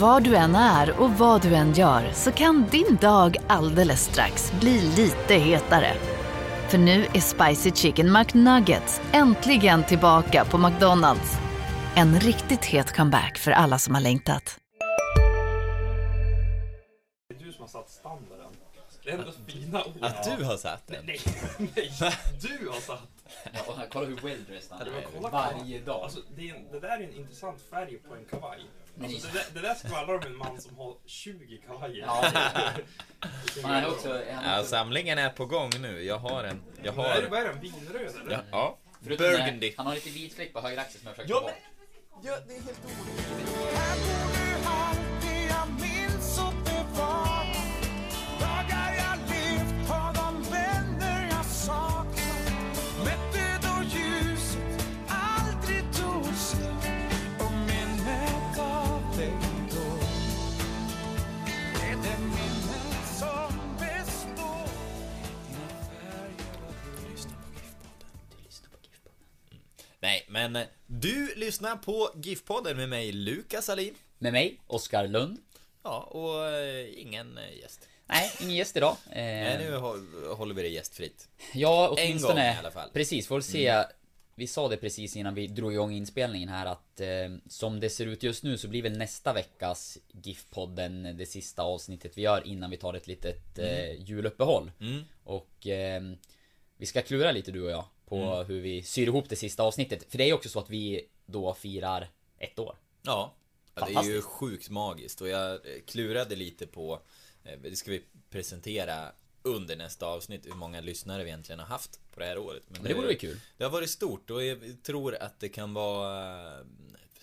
Var du än är och vad du än gör så kan din dag alldeles strax bli lite hetare. För nu är Spicy Chicken McNuggets äntligen tillbaka på McDonalds. En riktigt het comeback för alla som har längtat. Det är du som har satt standarden. Det är ändå fina ord. Att du har satt den? Nej, nej. Du har satt. Ja, och här, kolla hur well dressed han är varje dag. Alltså, det, är en, det där är en intressant färg på en kavaj. Alltså, det, där, det där skvallrar om en man som har 20 kavajer. Ja, är också... Ja, samlingen är på gång nu. Jag har en. Jag Vad är det, har... vad är det, en vinröd eller? Ja, ja. förutom det, Burgundy. Han har lite vit fläck på höger axel som jag försöker Ja, få bort. Ja, det är helt orimligt. Alltid Nej, men eh, du lyssnar på GIF-podden med mig, Lukas Alin. Med mig, Oskar Lund. Ja, och eh, ingen eh, gäst. Nej, ingen gäst idag. Eh, Nej, nu hå- håller vi det gästfritt. Ja, En åtminstone. gång i alla fall. Mm. Precis, får se. Vi sa det precis innan vi drog igång inspelningen här att eh, som det ser ut just nu så blir väl nästa veckas GIF-podden det sista avsnittet vi gör innan vi tar ett litet eh, juluppehåll. Mm. Och vi ska klura lite du och jag på Mm. hur vi syr ihop det sista avsnittet. För det är ju också så att vi då firar ett år. Ja, ja, det är ju sjukt magiskt och jag eh, klurade lite på, eh, det ska vi presentera under nästa avsnitt, hur många lyssnare vi egentligen har haft på det här året. Men det vore ju kul. Det har varit stort och jag tror att det kan vara eh,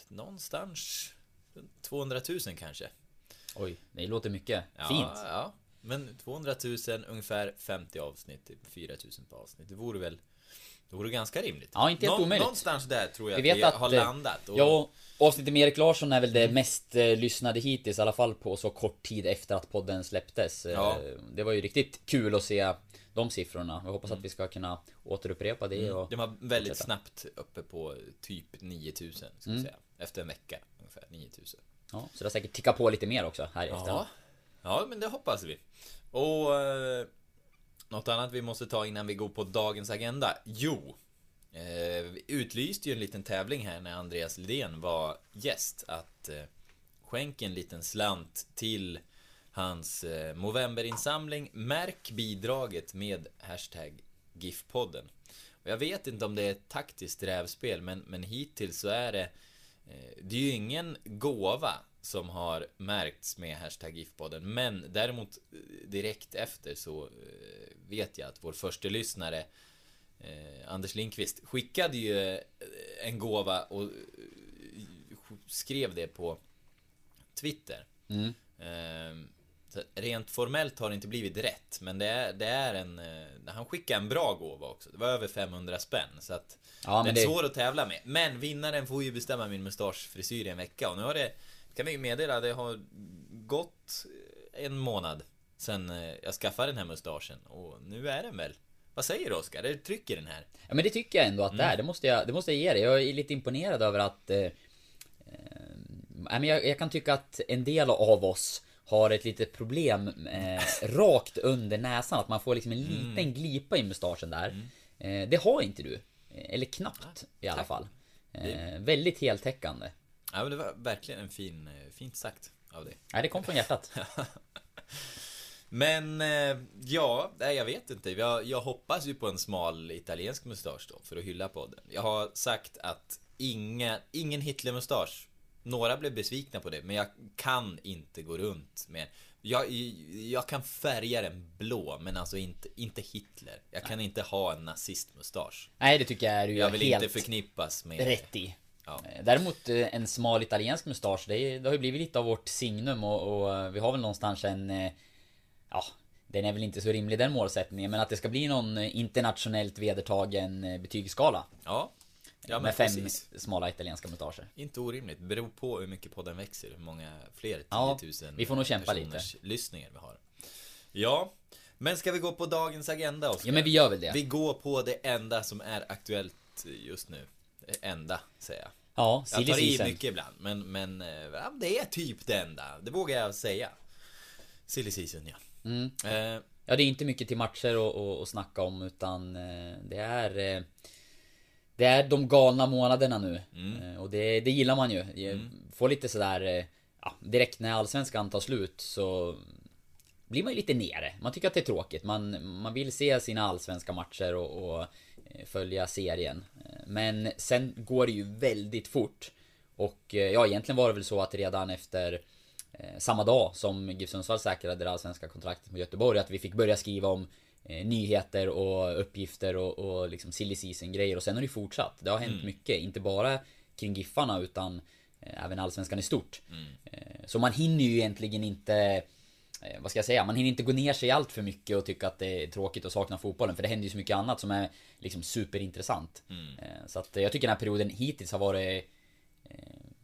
någonstans runt 200 000 kanske. Oj, det låter mycket. Ja, Fint. Ja, men 200 000, ungefär 50 avsnitt, typ 4 000 på avsnitt. Det vore väl det vore ganska rimligt. Ja, inte helt Nå- omöjligt. Någonstans där tror jag Vi att vet vi att, har eh, landat. Och, Ja, avsnittet med Erik Larsson är väl det mest eh, lyssnade hittills, i alla fall på så kort tid efter att podden släpptes. Eh, Ja. Det var ju riktigt kul att se de siffrorna. Jag hoppas att vi ska kunna återupprepa det och... Det var väldigt fortsätta. snabbt uppe på typ 9000 ska Mm. vi säga. Efter en vecka ungefär 9000. Ja, så det har säkert tickat på lite mer också här Ja. efterhand. ja, men det hoppas vi. Och något annat vi måste ta innan vi går på dagens agenda? Jo, eh, vi utlyste ju en liten tävling här när Andreas Lidén var gäst att eh, skänka en liten slant till hans eh, Movemberinsamling. Märk bidraget med hashtag GIF-podden. Och jag vet inte om det är ett taktiskt rävspel, men, men hittills så är det eh, Det är ju ingen gåva som har märkts med hashtag GIF-podden, men däremot eh, direkt efter så eh, vet jag att vår första lyssnare eh, Anders Lindqvist skickade ju en gåva och skrev det på Twitter. Mm. Ehm, rent formellt har det inte blivit rätt, men det är, det är en... Han skickade en bra gåva också. Det var över 500 spänn, så att... Ja, den är det... svår att tävla med. Men vinnaren får ju bestämma min mustaschfrisyr i en vecka. Och nu har det... Kan vi ju meddela, det har gått en månad sen eh, jag skaffade den här mustaschen. Och nu är den väl... Vad säger du Oskar? Det trycker den här? Ja men det tycker jag ändå att det är. Det måste jag, det måste jag ge dig. Jag är lite imponerad över att... Eh, eh, jag, jag kan tycka att en del av oss har ett litet problem eh, rakt under näsan. Att man får liksom en liten glipa i mustaschen där. Eh, det har inte du. Eh, Eller knappt i alla tack. fall. Eh, väldigt heltäckande. Ja, men det var verkligen en fin... eh, Fint sagt av dig. Nej, det kom från hjärtat. Men eh, ja, nej, jag vet inte. Jag, jag hoppas ju på en smal italiensk mustasch då, för att hylla podden. Jag har sagt att inga, ingen Hitler-mustasch. Några blev besvikna på det, men jag kan inte gå runt med... Jag, jag kan färga den blå, men alltså inte, inte Hitler. Jag kan inte ha en nazistmustasch. Nej, det tycker jag är du Jag vill helt inte förknippas med... rätt i. Ja. Eh, Däremot eh, en smal italiensk mustasch, det, är- det har ju blivit lite av vårt signum och, och eh, vi har väl någonstans en... Ja, den är väl inte så rimlig den målsättningen, men att det ska bli någon internationellt vedertagen betygsskala. Ja, ja med fem precis. smala italienska mustascher. Inte orimligt. Beror på hur mycket podden växer, hur många fler 10 Ja, 000 vi får nog kämpa personers lyssningar vi har. Ja, men ska vi gå på dagens agenda Oskar? Ja, men vi gör väl det. Vi går på det enda som är aktuellt just nu. Enda, säger jag. Ja, Jag tar i mycket ibland, men, men eh, ja, det är typ det enda. Det vågar jag säga. Silly season, ja. Mm. Eh, Ja, det är inte mycket till matcher och, och, och snacka om utan eh, det är eh, Det är de galna månaderna nu Eh, och det, det gillar man ju. Eh, Får lite sådär eh, ja, Direkt när allsvenskan tar slut så Blir man ju lite nere. Man tycker att det är tråkigt. Man, man vill se sina allsvenska matcher och, och följa serien. Men sen går det ju väldigt fort. Och eh, ja, egentligen var det väl så att redan efter eh, samma dag som GIF Sundsvall säkrade det allsvenska kontraktet med Göteborg att vi fick börja skriva om eh, nyheter och uppgifter och, och liksom silly season grejer och sen har det fortsatt. Det har hänt mycket, inte bara kring Giffarna utan även allsvenskan i stort. Eh, så man hinner ju egentligen inte vad ska jag säga? Man hinner inte gå ner sig allt för mycket och tycka att det är tråkigt att sakna fotbollen. För det händer ju så mycket annat som är liksom superintressant. Eh, Så att eh, jag tycker den här perioden hittills har varit eh,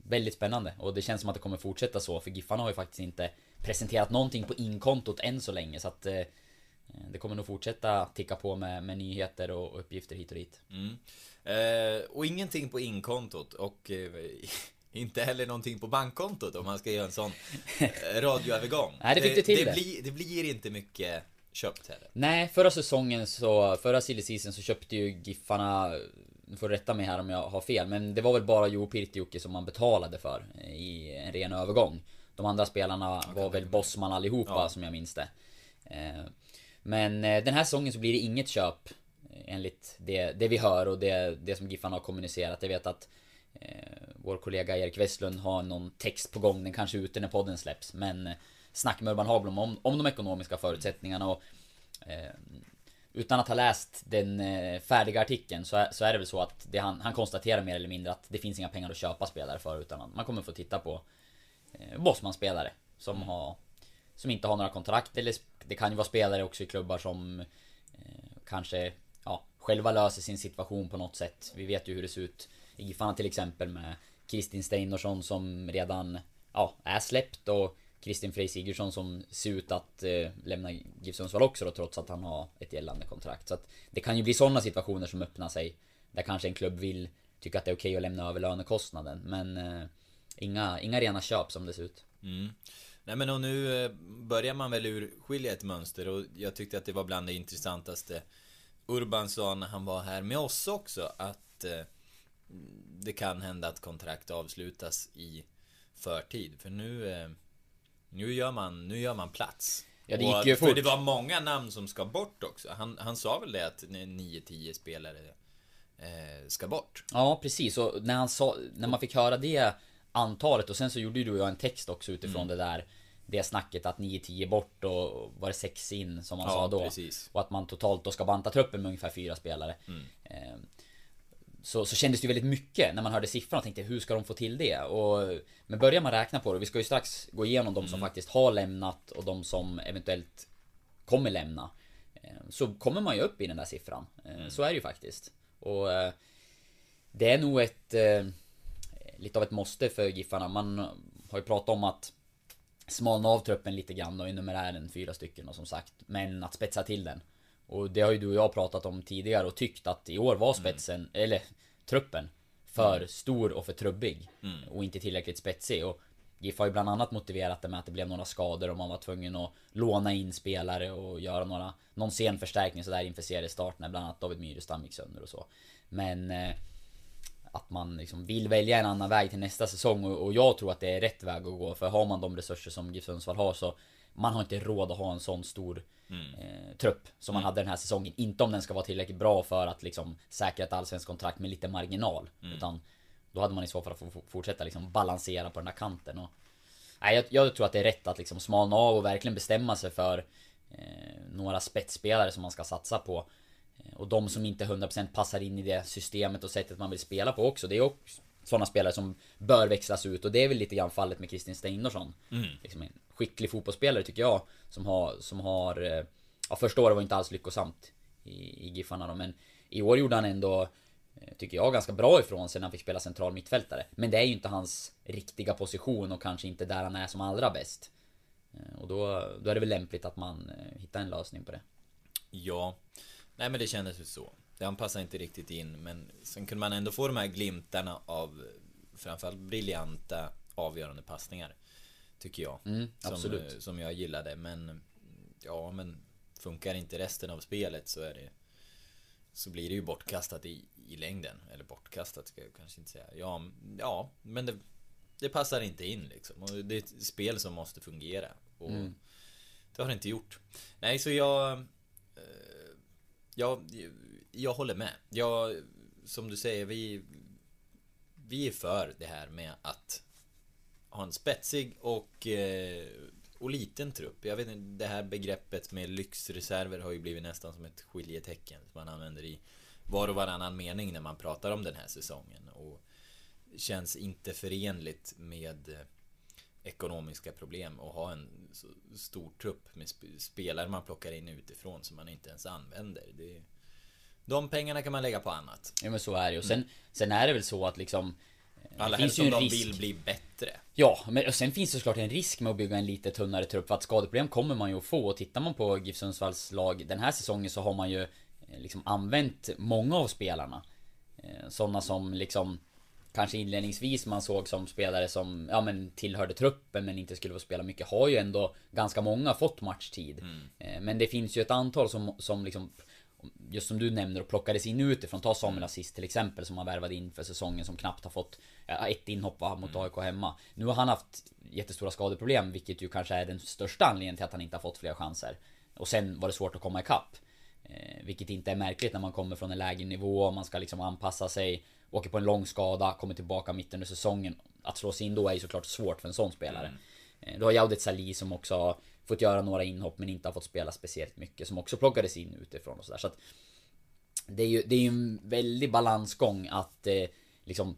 väldigt spännande. Och det känns som att det kommer fortsätta så. För Giffarna har ju faktiskt inte presenterat någonting på inkontot än så länge. Så att eh, det kommer nog fortsätta ticka på med, med nyheter och uppgifter hit och dit. Eh, och ingenting på inkontot och eh, inte heller någonting på bankkontot om man ska göra en sån eh, radioövergång. Nej, det fick du till det. det. Blir, det blir inte mycket köpt heller. Nej, förra säsongen så, förra silly så köpte ju Giffarna, nu får rätta mig här om jag har fel, men det var väl bara Jo Pirtijoki som man betalade för i en ren övergång. De andra spelarna var väl Bosman allihopa Ja. som jag minns det. Eh, Men eh, den här säsongen så blir det inget köp eh, enligt det, det vi hör och det, det som Giffarna har kommunicerat. Jag vet att eh, vår kollega Erik Westlund har någon text på gång, den kanske är ute när podden släpps. Men eh, snack med Urban Hagblom om, om de ekonomiska förutsättningarna och eh, utan att ha läst den eh, färdiga artikeln så är, så är det väl så att han, han konstaterar mer eller mindre att det finns inga pengar att köpa spelare för utan man kommer få titta på eh, Bosman-spelare som har som inte har några kontrakt eller det kan ju vara spelare också i klubbar som eh, kanske ja, själva löser sin situation på något sätt. Vi vet ju hur det ser ut Giffarna till exempel med Kristin Steinarsson som redan ja, är släppt och Kristin Frey Sigurdsson som ser ut att eh, lämna GIF Sundsvall också då, trots att han har ett gällande kontrakt. Så att det kan ju bli sådana situationer som öppnar sig där kanske en klubb vill tycka att det är okej att lämna över lönekostnaden. Men eh, inga, inga rena köp som det ser ut. Mm. Nej men och nu eh, börjar man väl urskilja ett mönster och jag tyckte att det var bland det intressantaste Urban sa när han var här med oss också att eh, det kan hända att kontrakt avslutas i förtid. För nu, eh, nu, gör, man, nu gör man plats. Ja, det gick ju För fort. det var många namn som ska bort också. Han, han sa väl det att 9-10 spelare eh, ska bort. Ja precis, och när han sa, när man fick höra det antalet och sen så gjorde ju du och jag en text också Mm. utifrån det där Det snacket att 9-10 bort och var det 6 in som man Ja, sa då precis. Och att man totalt då ska banta truppen med ungefär fyra spelare Mm. Eh, så, så kändes det ju väldigt mycket när man hörde siffrorna och tänkte hur ska de få till det? Och, men börjar man räkna på det, vi ska ju strax gå igenom de Mm. som faktiskt har lämnat och de som eventuellt kommer lämna eh, Så kommer man ju upp i den där siffran Eh, Så är det ju faktiskt Och eh, det är nog ett Lite av ett måste för Giffarna. Man har ju pratat om att Smalna av truppen lite grann och i numerären fyra stycken och som sagt Men att spetsa till den Och det har ju du och jag pratat om tidigare och tyckt att i år var spetsen, eller truppen För stor och för trubbig. Och inte tillräckligt spetsig. Och GIF har ju bland annat motiverat det med att det blev några skador och man var tvungen att låna in spelare och göra några Någon sen förstärkning sådär inför seriestart när bland annat David Myrestam gick sönder och så. Men eh, att man liksom vill välja en annan väg till nästa säsong och, och jag tror att det är rätt väg att gå. För har man de resurser som GIF Sundsvall har så Man har inte råd att ha en sån stor eh, trupp som man hade den här säsongen. Inte om den ska vara tillräckligt bra för att liksom säkra ett allsvenskt kontrakt med lite marginal. Utan då hade man i så fall få fortsätta liksom balansera på den här kanten. Och, nej, jag, jag tror att det är rätt att liksom smalna av och verkligen bestämma sig för eh, några spetsspelare som man ska satsa på. Eh, Och de som inte 100% passar in i det systemet och sättet man vill spela på också. Det är också sådana spelare som bör växlas ut och det är väl lite grann fallet med Kristin Steinarsson. Liksom en skicklig fotbollsspelare tycker jag. Som har, som har... Eh, ja, första året var inte alls lyckosamt i, i Giffarna då, men i år gjorde han ändå eh, Tycker jag ganska bra ifrån sig när han fick spela central mittfältare. Men det är ju inte hans riktiga position och kanske inte där han är som allra bäst. Eh, och då, då är det väl lämpligt att man hittar en lösning på det. Ja. Nej men det kändes ju så. Han passade inte riktigt in men sen kunde man ändå få de här glimtarna av framförallt briljanta avgörande passningar. Tycker jag. Mm, som, absolut. eh, som jag gillade. Men ja, men funkar inte resten av spelet så är det så blir det ju bortkastat i, i längden. Eller bortkastat ska jag kanske inte säga. Ja, ja men det, det passar inte in liksom. Och det är ett spel som måste fungera. Och Mm. det har det inte gjort. Nej, så jag... eh, Jag, jag håller med. Jag, som du säger, vi... Vi är för det här med att ha en spetsig och, eh, och liten trupp. Jag vet inte, det här begreppet med lyxreserver har ju blivit nästan som ett skiljetecken som man använder i var och varannan mening när man pratar om den här säsongen. Och känns inte förenligt med eh, ekonomiska problem och ha en så stor trupp med spelare man plockar in utifrån som man inte ens använder. Det, de pengarna kan man lägga på annat. Ja men så är det ju. Sen, sen är det väl så att liksom... Alla helst en de risk. vill bli bättre. Ja, men och sen finns det såklart en risk med att bygga en lite tunnare trupp för att skadeproblem kommer man ju att få och tittar man på GIF Sundsvalls lag den här säsongen så har man ju eh, liksom använt många av spelarna. Eh, Sådana som liksom kanske inledningsvis man såg som spelare som ja men tillhörde truppen men inte skulle få spela mycket har ju ändå ganska många fått matchtid. Eh, Men det finns ju ett antal som, som liksom Just som du nämner och plockades in utifrån. Ta Samuel Assist till exempel som man värvade in för säsongen som knappt har fått ett inhopp va, mot AIK hemma. Nu har han haft jättestora skadeproblem vilket ju kanske är den största anledningen till att han inte har fått fler chanser. Och sen var det svårt att komma ikapp. Eh, vilket inte är märkligt när man kommer från en lägre nivå man ska liksom anpassa sig. Åker på en lång skada, kommer tillbaka mitt under säsongen. Att slå sig in då är ju såklart svårt för en sån spelare. Eh, Du har Jaudet Salih som också fått göra några inhopp men inte har fått spela speciellt mycket. Som också plockades in utifrån och sådär. Så att det är ju, det är ju en väldig balansgång att eh, liksom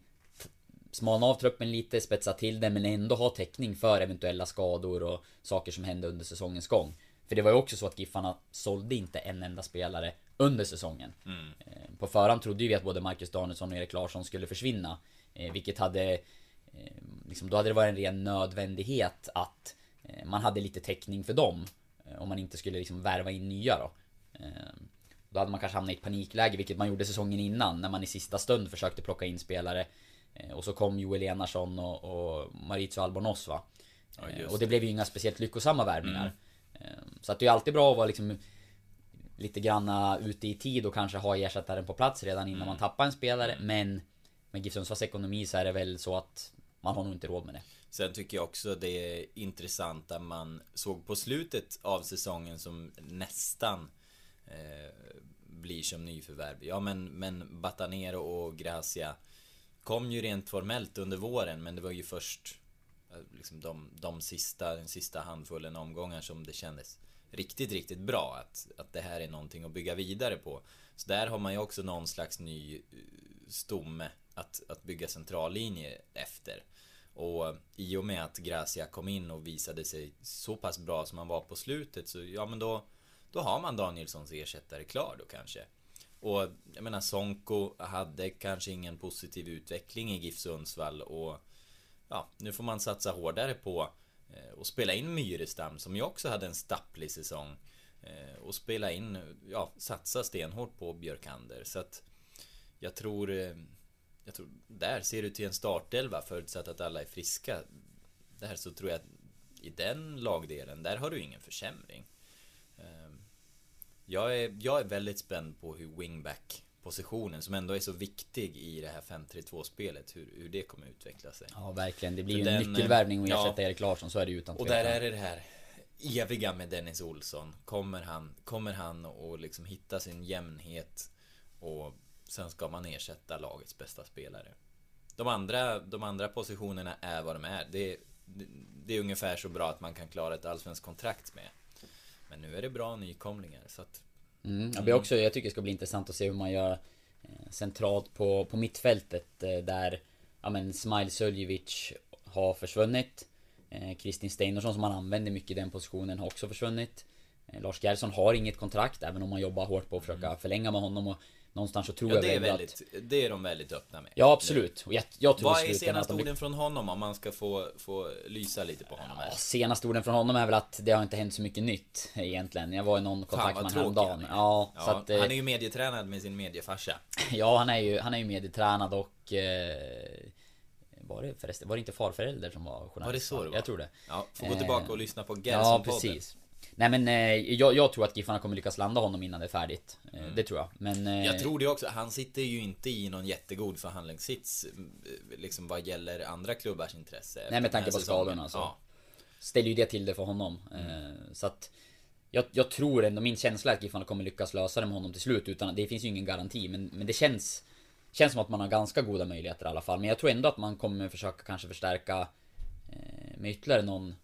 smalna av truppen lite, spetsa till den men ändå ha täckning för eventuella skador och saker som hände under säsongens gång. För det var ju också så att Giffarna sålde inte en enda spelare under säsongen. Eh, På förhand trodde vi att både Marcus Danielsson och Erik Larsson skulle försvinna. Eh, vilket hade... Eh, liksom, då hade det varit en ren nödvändighet att man hade lite täckning för dem. Eh, om man inte skulle liksom värva in nya då. Eh, då hade man kanske hamnat i ett panikläge, vilket man gjorde säsongen innan. När man i sista stund försökte plocka in spelare. Eh, Och så kom Joel Enarsson och, och Mauricio Albornoz va. Ja, Eh, och det blev ju inga speciellt lyckosamma värvningar. Eh, Så att det är alltid bra att vara liksom lite granna ute i tid och kanske ha ersättaren på plats redan innan man tappar en spelare. Men med GIF Sundsvalls ekonomi så är det väl så att man har nog inte råd med det. Sen tycker jag också det är intressant att man såg på slutet av säsongen som nästan eh, blir som nyförvärv. Ja men, men Batanero och Gracia kom ju rent formellt under våren men det var ju först eh, liksom de, de sista, den sista handfullen omgångar som det kändes riktigt, riktigt bra att, att det här är någonting att bygga vidare på. Så där har man ju också någon slags ny eh, stomme att, att bygga centrallinje efter. Och eh, i och med att Gracia kom in och visade sig så pass bra som han var på slutet så ja men då Då har man Danielssons ersättare klar då kanske. Och jag menar Sonko hade kanske ingen positiv utveckling i GIF Sundsvall och Ja, nu får man satsa hårdare på eh, och att spela in Myrestam som ju också hade en stapplig säsong. Eh, och spela in, ja, satsa stenhårt på Björkander. Så att jag tror, jag tror, där ser du till en startelva förutsatt att alla är friska. Där så tror jag att i den lagdelen, där har du ingen försämring. Eh, Jag är, jag är väldigt spänd på hur wingback positionen som ändå är så viktig i det här 5-3-2 spelet, hur, hur det kommer utveckla sig. Ja verkligen, det blir ju en nyckelvärvning att ja. ersätta Erik Larsson, så är det ju utan Och där är det det här eviga med Dennis Olsson. Kommer han, kommer han att liksom hitta sin jämnhet och sen ska man ersätta lagets bästa spelare. De andra, de andra positionerna är vad de är. Det, det, det är ungefär så bra att man kan klara ett allsvenskt kontrakt med. Men nu är det bra nykomlingar så att Mm, jag, också, jag tycker det ska bli intressant att se hur man gör eh, centralt på, på mittfältet eh, där ja, men Smile Suljevic har försvunnit. Eh, Kristin Steinarsson som man använder mycket i den positionen har också försvunnit. Eh, Lars Gerson har inget kontrakt även om man jobbar hårt på att försöka förlänga med honom och någonstans så tror. Ja jag det är väl väldigt, att... det är de väldigt öppna med. Ja absolut. Och jag, jag tror Vad är senaste de orden från honom om man ska få, få lysa lite på honom här? Ja, senaste orden från honom är väl att det har inte hänt så mycket nytt egentligen. Jag var i någon kontakt med honom häromdagen. han är. Ja, Ja, så att, eh, han är ju medietränad med sin mediefarsa. Ja, han är ju, han är ju medietränad och... Eh, var det förresten? Var det inte farförälder som var journalist? Var det så det var? Jag tror det. Ja, får gå Eh, tillbaka och lyssna på Ja, Gerson-podden. precis. Nej men eh, jag, jag tror att Giffarna kommer lyckas landa honom innan det är färdigt. Eh, Det tror jag. Men... Eh, Mm. Jag tror det också. Han sitter ju inte i någon jättegod förhandlingssits eh, liksom vad gäller andra klubbars intresse. efter med tanke på säsongen. skadorna, så. Ja. ställer ju det till det för honom. Eh, Så att jag, jag tror ändå, min känsla är att Giffarna kommer lyckas lösa det med honom till slut. Utan det finns ju ingen garanti. Men, men det känns Känns som att man har ganska goda möjligheter i alla fall. Men jag tror ändå att man kommer försöka kanske förstärka med ytterligare någon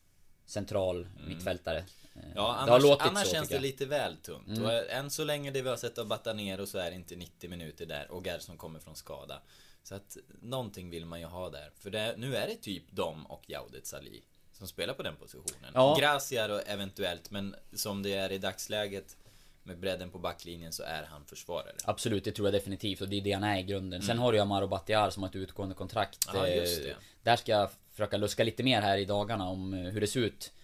central mittfältare. Eh, Mm. Ja, det annars, låtit annars så, känns det lite väl tunt. Mm. Och än så länge det vi har sett av Batanero så är det inte 90 minuter där och Gerson kommer från skada. Så att någonting vill man ju ha där. För det, nu är det typ de och Jaudet Ali som spelar på den positionen. Ja. Gracia då eventuellt, men som det är i dagsläget med bredden på backlinjen så är han försvarare. Absolut, det tror jag definitivt och det är det han är i grunden. Sen har du ju Amaro Batiar som har ett utgående kontrakt. Mm. Ja, just Eh, det. Där ska jag försöka luska lite mer här i dagarna om eh, hur det ser ut eh,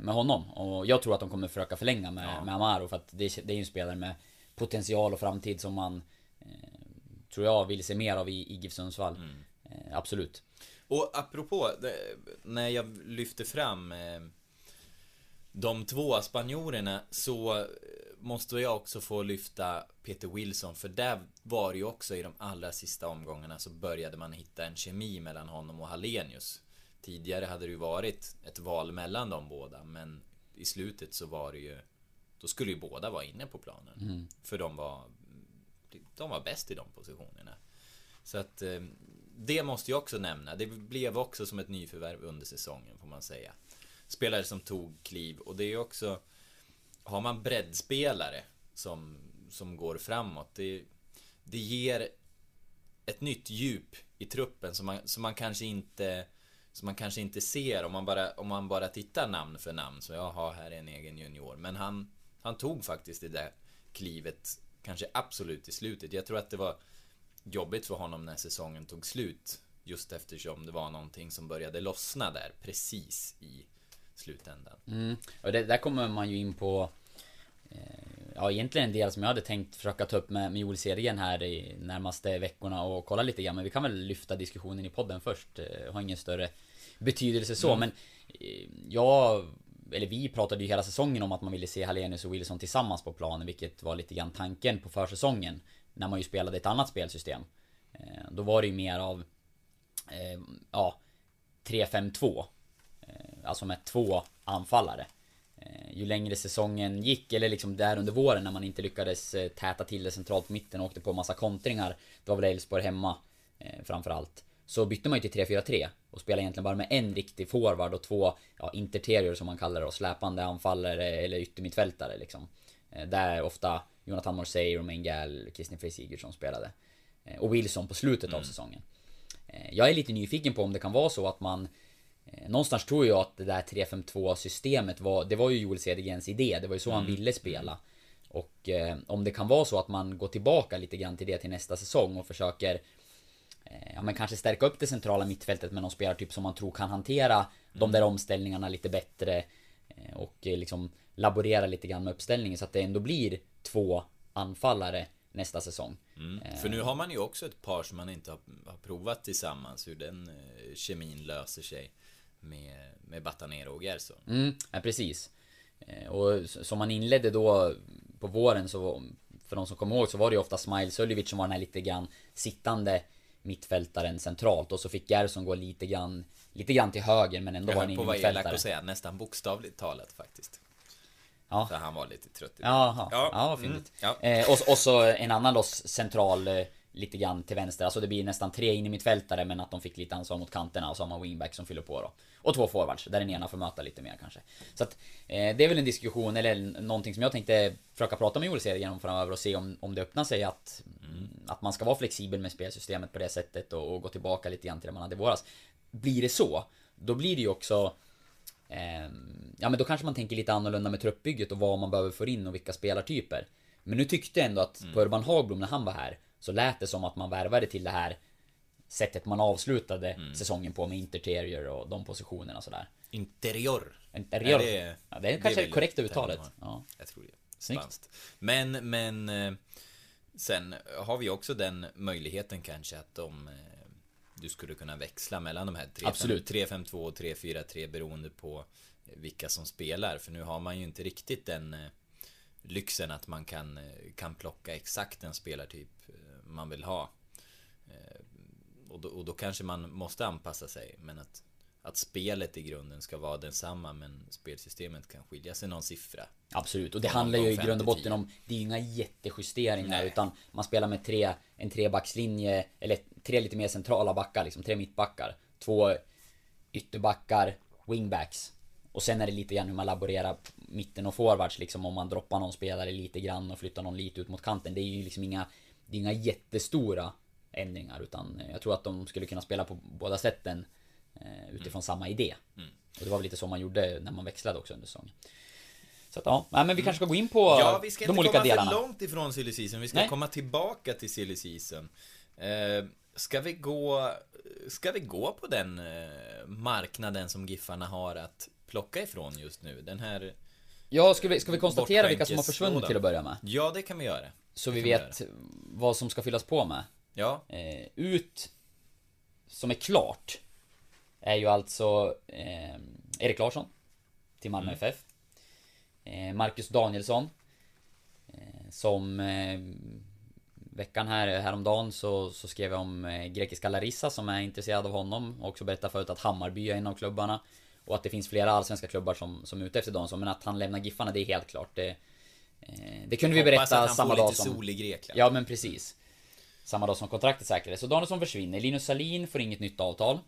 med honom. Och jag tror att de kommer försöka förlänga med, Ja. med Amaro för att det, det är ju en spelare med potential och framtid som man eh, tror jag vill se mer av i, i GIF Sundsvall. Mm. Eh, absolut. Och apropå, det, när jag lyfter fram eh, de två spanjorerna så eh, måste jag också få lyfta Peter Wilson för där var det ju också i de allra sista omgångarna så började man hitta en kemi mellan honom och Hallenius. Tidigare hade det ju varit ett val mellan de båda men i slutet så var det ju då skulle ju båda vara inne på planen. För de var de var bäst i de positionerna. Så att eh, det måste jag också nämna. Det blev också som ett nyförvärv under säsongen får man säga. Spelare som tog kliv och det är också har man breddspelare som, som går framåt. Det, det ger ett nytt djup i truppen som man, som man kanske inte som man kanske inte ser om man bara, om man bara tittar namn för namn. Så jaha, här är en egen junior. Men han, han tog faktiskt det där klivet kanske absolut i slutet. Jag tror att det var jobbigt för honom när säsongen tog slut. Just eftersom det var någonting som började lossna där precis i slutändan. Mm. Och det, där kommer man ju in på eh, Ja egentligen en del som jag hade tänkt försöka ta upp med, med Joel-serien här i närmaste veckorna och kolla lite grann Men vi kan väl lyfta diskussionen i podden först Jag Har ingen större betydelse så men eh, Jag Eller vi pratade ju hela säsongen om att man ville se Hallenius och Wilson tillsammans på planen Vilket var lite grann tanken på försäsongen När man ju spelade ett annat spelsystem eh, Då var det ju mer av eh, Ja 3-5-2 Eh, Alltså med två anfallare. Ju längre säsongen gick, eller liksom där under våren när man inte lyckades täta till det centralt på mitten och åkte på massa kontringar. Det var väl Elfsborg hemma eh, framförallt. Så bytte man ju till 3-4-3 och spelade egentligen bara med en riktig forward och två ja, interterior som man kallar det och släpande anfallare eller yttermittfältare liksom. Eh, Där ofta Jonathan Morsey, Romain Gall, Kristin Frey Sigurdsson spelade. Eh, Och Wilson på slutet av säsongen. Eh, Jag är lite nyfiken på om det kan vara så att man Någonstans tror jag att det där 3-5-2 systemet var Det var ju Joel Cedergrens idé, det var ju så han ville spela Och eh, om det kan vara så att man går tillbaka lite grann till det till nästa säsong och försöker Ja men kanske stärka upp det centrala mittfältet med någon spelartyp som man tror kan hantera De där omställningarna lite bättre eh, Och eh, liksom laborera lite grann med uppställningen så att det ändå blir två anfallare nästa säsong Mm. För nu har man ju också ett par som man inte har, har provat tillsammans hur den eh, kemin löser sig med, med Batanero och Gerson. Mm, ja, precis. Eh, Och som man inledde då på våren så för de som kommer ihåg så var det ju ofta Smile Suljevic som var den här lite grann sittande mittfältaren centralt och så fick Gerson gå lite grann lite grann till höger men ändå Jag var han höll på att in vara elak mittfältare. och säga nästan bokstavligt talat faktiskt. Ja. För han var lite trött idag. Jaha, Ja, ja, vad mm, fyndigt. ja. Eh, och, och så en annan då central eh, lite grann till vänster. Alltså det blir nästan tre in i mittfältare men att de fick lite ansvar mot kanterna och så har man wingback som fyller på då. Och två forwards där den ena får möta lite mer kanske. Så att eh, det är väl en diskussion eller någonting som jag tänkte försöka prata med Joel Cedergren om framöver och se om, om det öppnar sig att mm. Att man ska vara flexibel med spelsystemet på det sättet och, och gå tillbaka lite grann till det man hade i våras. Blir det så, då blir det ju också Ehm, ja men då kanske man tänker lite annorlunda med truppbygget och vad man behöver få in och vilka spelartyper. Men nu tyckte jag ändå att på Urban Hagblom när han var här så lät det som att man värvade till det här sättet man avslutade säsongen på med Interterior och de positionerna och sådär. Interior. Interior. Det, Ja, det är kanske väl det korrekta uttalet. Ja. Jag tror det. Spanskt. Men, men... eh, Sen har vi också den möjligheten kanske att de... eh, du skulle kunna växla mellan de här Absolut. 3-5-2 och 3-4-3 beroende på vilka som spelar. För nu har man ju inte riktigt den eh, lyxen att man kan, kan plocka exakt den spelartyp man vill ha. Eh, Och då, och då kanske man måste anpassa sig. Men att, att spelet i grunden ska vara densamma men spelsystemet kan skilja sig någon siffra. Absolut, och det handlar ju i grund och botten om Det är inga jättejusteringar Nej. utan Man spelar med tre En trebackslinje Eller tre lite mer centrala backar liksom, tre mittbackar Två ytterbackar Wingbacks Och sen är det lite grann hur man laborerar mitten och forwards liksom om man droppar någon spelare lite grann och flyttar någon lite ut mot kanten Det är ju liksom inga Det är inga jättestora ändringar utan eh, jag tror att de skulle kunna spela på båda sätten eh, Utifrån samma idé Och det var väl lite så man gjorde när man växlade också under säsongen Så att ja, men vi kanske ska gå in på Ja, vi ska de inte olika komma delarna för långt ifrån silly season. Vi ska Nej. komma tillbaka till silly season. Eh, ska vi gå... Ska vi gå på den eh, marknaden som Giffarna har att plocka ifrån just nu? Den här... Ja, ska vi, ska vi konstatera vilka som har försvunnit till att börja med? Ja, det kan vi göra. Så vi kan vet vad som ska fyllas på med. Ja, Eh, ut, som är klart, är ju alltså eh, Erik Larsson till Malmö Mm. FF. Eh, Marcus Danielsson. Eh, som eh, veckan här, häromdagen så, så skrev jag om eh, grekiska Larissa som är intresserad av honom. Och också berättade förut att Hammarby är en av klubbarna. Och att det finns flera allsvenska klubbar som, som är ute efter Danielsson. Men att han lämnar Giffarna, det är helt klart. Det, det kunde vi berätta samma dag som... sol i Grekland. Ja men precis. Samma dag som kontraktet säkrades. Så Danielsson försvinner. Linus Salin får inget nytt avtal.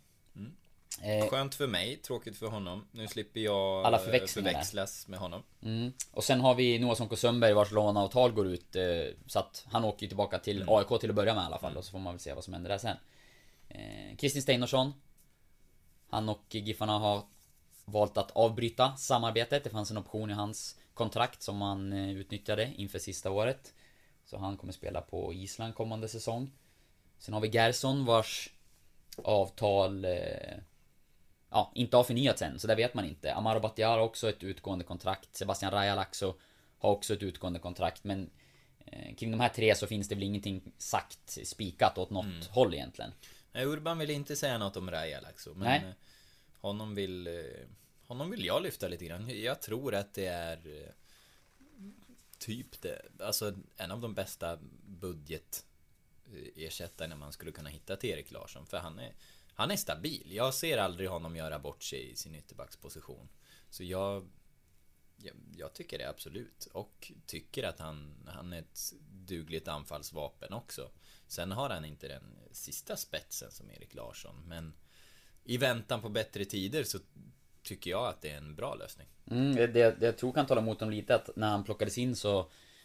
Eh, Skönt för mig, tråkigt för honom. Nu slipper jag Alla eh, förväxlas med honom. mm. Och sen har vi Noah Sonko Sundberg vars låneavtal går ut. Eh, så att han åker ju tillbaka till Mm. AIK till att börja med i alla fall. Och så får man väl se vad som händer där sen. Eh, Kristin Steinarsson. Han och Giffarna har valt att avbryta samarbetet. Det fanns en option i hans kontrakt som han eh, utnyttjade inför sista året. Så han kommer spela på Island kommande säsong. Sen har vi Gerson vars avtal eh, ja, inte har förnyats än, så det vet man inte. Amaro Batiar har också ett utgående kontrakt. Sebastian Rajalaxo har också ett utgående kontrakt. Men eh, kring de här tre så finns det väl ingenting sagt, spikat åt något Mm. håll egentligen. Nej, Urban vill inte säga något om Raja Laxo, men Nej. honom vill... Honom vill jag lyfta lite grann. Jag tror att det är eh, typ det, alltså en av de bästa budgetersättarna man skulle kunna hitta till Erik Larsson. För han är, han är stabil. Jag ser aldrig honom göra bort sig i sin ytterbacksposition. Så jag, jag, jag tycker det absolut. Och tycker att han, han är ett dugligt anfallsvapen också. Sen har han inte den sista spetsen som Erik Larsson. Men i väntan på bättre tider så tycker jag att det är en bra lösning. Mm, det, det, jag tror kan tala emot honom lite att när han plockades in så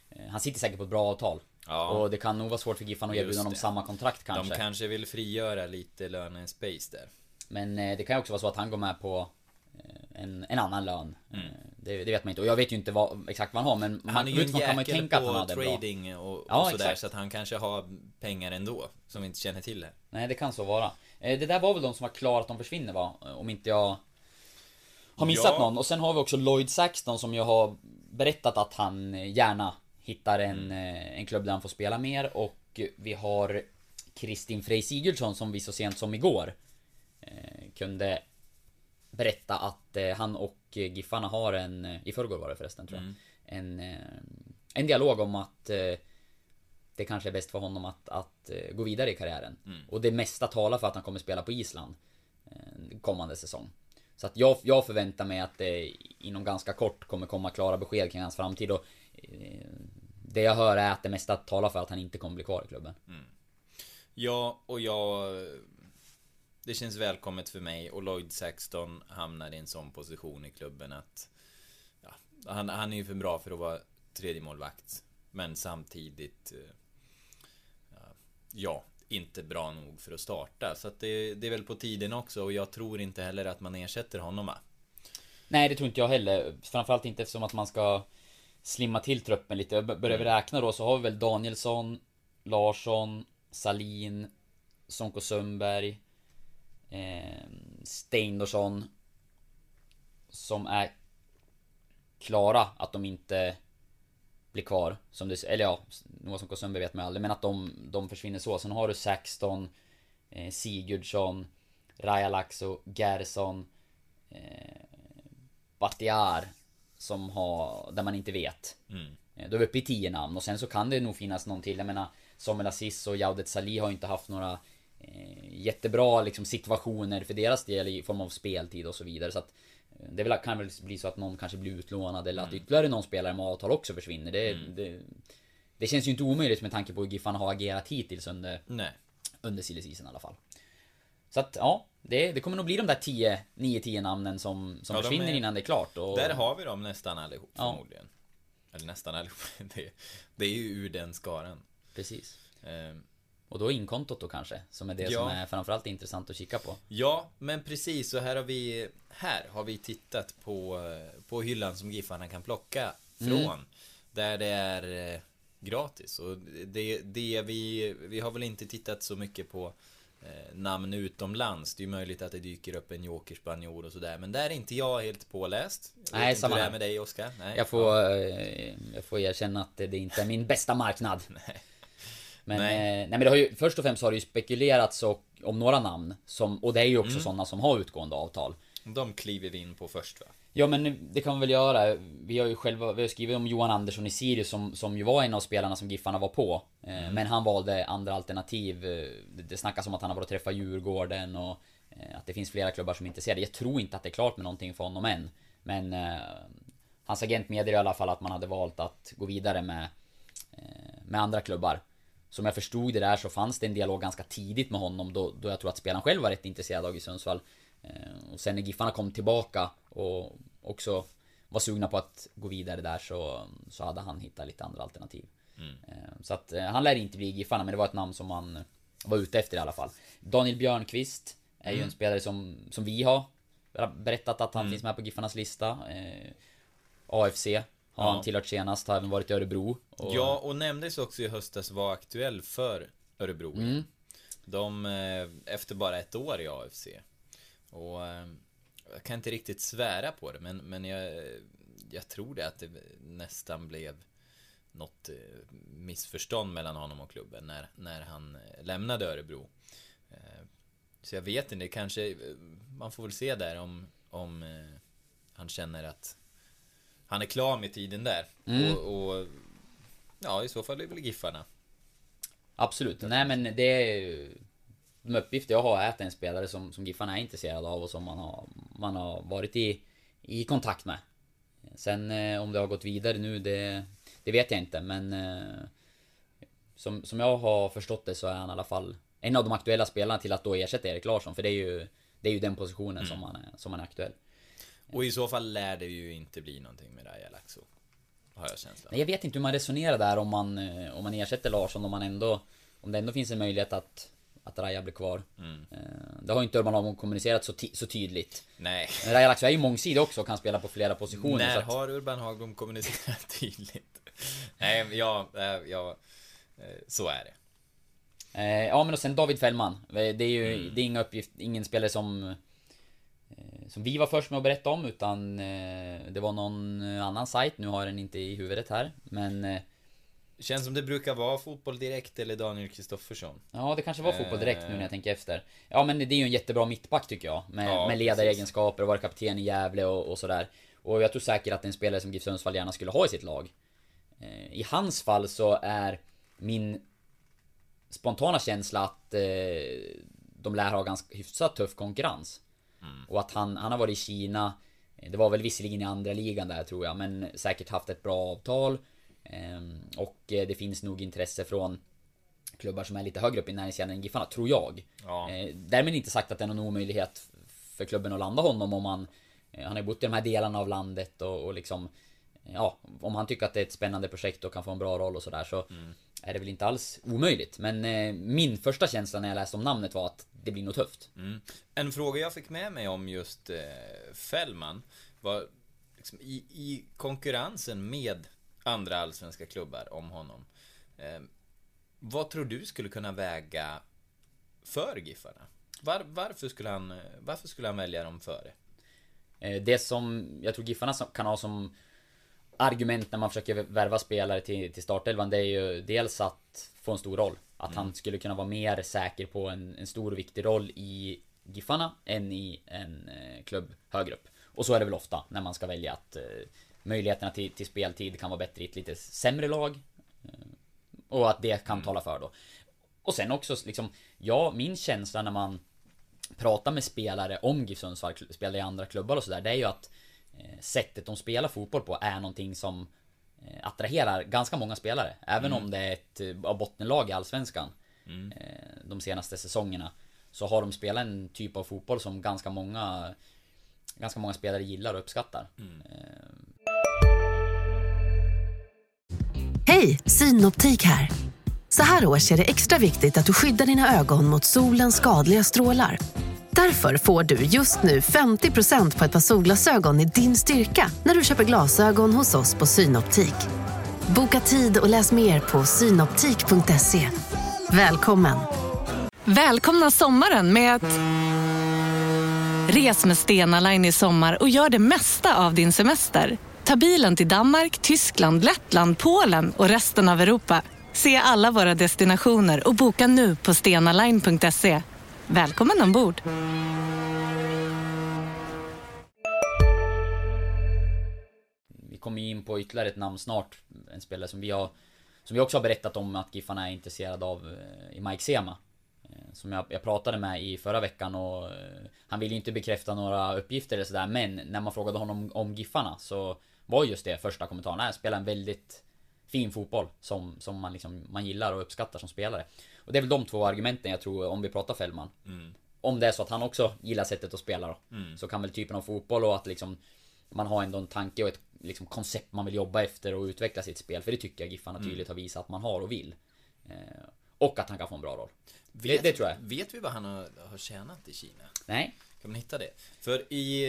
eh, Han sitter säkert på ett bra avtal. Ja. Och det kan nog vara svårt för Giffarna att erbjuda honom samma kontrakt kanske. De kanske vill frigöra lite löne-space där. Men eh, det kan ju också vara så att han går med på eh, en, en annan lön. Mm. Det, det vet man inte. Och jag vet ju inte vad, exakt vad han har men Han är ju en utifrån kan man ju jäkel tänka att han på hade bra. trading och, och Ja, sådär exakt. så att han kanske har pengar ändå som vi inte känner till här. Nej, det kan så vara. Det där var väl de som var klara att de försvinner va? Om inte jag har missat Ja. någon. Och sen har vi också Lloyd Saxton som ju har berättat att han eh, gärna hittar en, eh, en klubb där han får spela mer. Och vi har Kristin Frey Sigurdsson som vi så sent som igår eh, kunde berätta att eh, han och eh, Giffarna har en, i förrgår var det förresten tror jag, en, eh, en dialog om att det kanske är bäst för honom att, att gå vidare i karriären. Och det mesta talar för att han kommer spela på Island kommande säsong. Så att jag, jag förväntar mig att det inom ganska kort kommer komma klara besked kring hans framtid och eh, det jag hör är att det mesta talar för att han inte kommer bli kvar i klubben. Mm. Ja, och jag... Det känns välkommet för mig och Lloyd Saxton hamnar i en sån position i klubben att... Ja, han, han är ju för bra för att vara tredje målvakt Men samtidigt... Eh, ja, inte bra nog för att starta. Så att det, det är väl på tiden också och jag tror inte heller att man ersätter honom va? Nej, det tror inte jag heller. Framförallt inte eftersom att man ska slimma till truppen lite. Börjar vi räkna då så har vi väl Danielsson, Larsson, Salin, Sonko Sundberg, eh, Steindorsson. Som är klara att de inte blir kvar. Som du, eller ja, Noah Sonko Sundberg vet man aldrig. Men att de, de försvinner så. Sen har du Saxton, eh, Sigurdsson, Rajalaxo, Gerson, eh, Batiar som har, där man inte vet. Mm. Eh, Då är vi uppe i 10 namn och sen så kan det nog finnas någon till. Jag menar Samuel Aziz och Jaudet Salih har inte haft några eh, jättebra liksom, situationer för deras del i form av speltid och så vidare. Så att det väl, kan väl bli så att någon kanske blir utlånad eller att ytterligare någon spelare med avtal också försvinner. Det, det, det känns ju inte omöjligt med tanke på hur Giffarna har agerat hittills under, Nej. under silly season i alla fall. Så att ja, det, det kommer nog bli de där 10, 9-10 namnen som, som Ja, försvinner är- innan det är klart. Och, Där har vi dem nästan allihop Ja. förmodligen. Eller nästan allihop. Det, det är ju ur den skaran. Precis. Ehm, Och då inkontot då kanske, som är det Ja. som är framförallt intressant att kika på. Ja, men precis. Så här har vi, här har vi tittat på, på hyllan som Giffarna kan plocka från. Där det är eh, gratis. Och det, det vi, vi har väl inte tittat så mycket på eh, namn utomlands. Det är ju möjligt att det dyker upp en jokerspanjor och sådär. Men där är inte jag helt påläst. Jag Nej, samma här. med dig Oskar. Nej. Jag får, eh, jag får erkänna att det inte är min bästa marknad. Men, Nej. nej. nej men det har ju, först och främst har det ju spekulerats och, om några namn. Som, och det är ju också Mm. sådana som har utgående avtal. De kliver vi in på först va? Ja men det kan vi väl göra. Vi har ju själva vi har skrivit om Johan Andersson i Sirius som, som ju var en av spelarna som Giffarna var på. Eh, Men han valde andra alternativ. Eh, Det, det snackas om att han har varit och träffat Djurgården och eh, att det finns flera klubbar som är intresserade. Jag tror inte att det är klart med någonting för honom än. Men eh, hans agent meddelade i alla fall att man hade valt att gå vidare med, eh, med andra klubbar. Som jag förstod det där så fanns det en dialog ganska tidigt med honom då, då jag tror att spelaren själv var rätt intresserad av i Sundsvall. Eh, Och sen när Giffarna kom tillbaka och också var sugna på att gå vidare där så, så hade han hittat lite andra alternativ. Eh, Så att eh, han lär inte bli Giffarna men det var ett namn som man var ute efter i alla fall. Daniel Björnqvist är ju en spelare som, som vi har berättat att han finns med på Giffarnas lista. AFC Ja. han tillhört senast, har även varit i Örebro. Och, Ja, och nämndes också i höstas var aktuell för Örebro. Mm. De, eh, efter bara ett år i AFC. Och eh, jag kan inte riktigt svära på det, men, men jag, jag tror det att det nästan blev något eh, missförstånd mellan honom och klubben när, när han lämnade Örebro. Så jag vet inte, kanske, man får väl se där om, om han känner att han är klar med tiden där. Mm. Och, och ja, i så fall är det väl Giffarna. Absolut. Nej men det är ju... De uppgifter jag har är att en spelare som, som Giffarna är intresserad av och som man har, man har varit i, i kontakt med. Sen eh, om det har gått vidare nu, det, det vet jag inte men... Eh, som, som jag har förstått det så är han i alla fall en av de aktuella spelarna till att då ersätta Erik Larsson. För det är ju, det är ju den positionen som, han är, som han är aktuell. Och i så fall lär det ju inte bli någonting med Raja Laxo. Har jag känslan. Nej, jag vet inte hur man resonerar där om man, eh, om man ersätter Larsson om man ändå... Om det ändå finns en möjlighet att, att Raja blir kvar. Eh, Det har ju inte Urban Larsson kommunicerat så, så tydligt. Nej. Men Raja Laxo är ju mångsidig också och kan spela på flera positioner. När att, har Urban Hagblom kommunicerat tydligt? Nej, ja, eh, ja, så är det. ja men och sen David Fällman. Det är ju Mm. det är inga uppgift, ingen spelare som... eh, Som vi var först med att berätta om utan eh, det var någon annan sajt, nu har jag den inte i huvudet här. Men eh, Känns som det brukar vara Fotboll Direkt eller Daniel Kristoffersson. Ja, det kanske var fotboll direkt nu Eh. när jag tänker efter. Ja, men det är ju en jättebra mittback tycker jag. Med, Ja, med ledaregenskaper och vara kapten i Gävle och, och sådär. Och jag tror säkert att det är en spelare som GIF Sundsvall gärna skulle ha i sitt lag. Eh, I hans fall så är min spontana känsla att eh, de lär ha ganska hyfsat tuff konkurrens. Och att han, han har varit i Kina. Det var väl visserligen i andra ligan där tror jag, men säkert haft ett bra avtal. Ehm, Och eh, det finns nog intresse från klubbar som är lite högre upp i näringskedjan än Giffarna, tror jag. Ja. Eh, därmed inte sagt att det är någon omöjlighet för klubben att landa honom om eh, Han har bott i de här delarna av landet och, och liksom... Ja, om han tycker att det är ett spännande projekt och kan få en bra roll och sådär så... Är det väl inte alls omöjligt. Men eh, min första känsla när jag läste om namnet var att det blir nog tufft. Mm. En fråga jag fick med mig om just eh, Fällman var liksom, i, i konkurrensen med andra allsvenska klubbar om honom. Eh, vad tror du skulle kunna väga för Giffarna? Var, varför, skulle han, eh, varför skulle han välja dem före? Eh, Det som jag tror Giffarna kan ha som argument när man försöker värva spelare till, till startelvan det är ju dels att få en stor roll. Att han skulle kunna vara mer säker på en, en stor och viktig roll i Giffarna än i en eh, klubb högre upp. Och så är det väl ofta när man ska välja att eh, möjligheterna till, till speltid kan vara bättre i ett lite sämre lag. Eh, och att det kan tala för då. Och sen också liksom, ja, min känsla när man pratar med spelare om GIF Sundsvall, spelare i andra klubbar och sådär, det är ju att eh, sättet de spelar fotboll på är någonting som attraherar ganska många spelare. Även om det är ett eh, av bottenlag i Allsvenskan eh, de senaste säsongerna. Så har de spelat en typ av fotboll som ganska många Ganska många spelare gillar och uppskattar. Eh, Hej, Synoptik här. Så här års är det extra viktigt att du skyddar dina ögon mot solens skadliga strålar. Därför får du just nu 50% på ett par solglasögon i din styrka när du köper glasögon hos oss på Synoptik. Boka tid och läs mer på synoptik.se. Välkommen! Välkomna sommaren med att... Res med Stena Line i sommar och gör det mesta av din semester. Ta bilen till Danmark, Tyskland, Lettland, Polen och resten av Europa. Se alla våra destinationer och boka nu på stenaline.se. Välkommen ombord! Vi kommer in på ytterligare ett namn snart. En spelare som vi har Som vi också har berättat om att Giffarna är intresserade av eh, i Mike Sema. Eh, som jag, jag pratade med i förra veckan och eh, Han ville ju inte bekräfta några uppgifter eller sådär men när man frågade honom om Giffarna så Var just det första kommentaren. Han spelar en väldigt Fin fotboll som, som man liksom Man gillar och uppskattar som spelare. Och det är väl de två argumenten jag tror om vi pratar Fällman. Om det är så att han också gillar sättet att spela då. Så kan väl typen av fotboll och att liksom Man har ändå en tanke och ett liksom, koncept man vill jobba efter och utveckla sitt spel. För det tycker jag Giffarna tydligt har visat att man har och vill. Eh, och att han kan få en bra roll. Vet, det tror jag. Vet vi vad han har, har tjänat i Kina? Nej. Kan man hitta det? För i...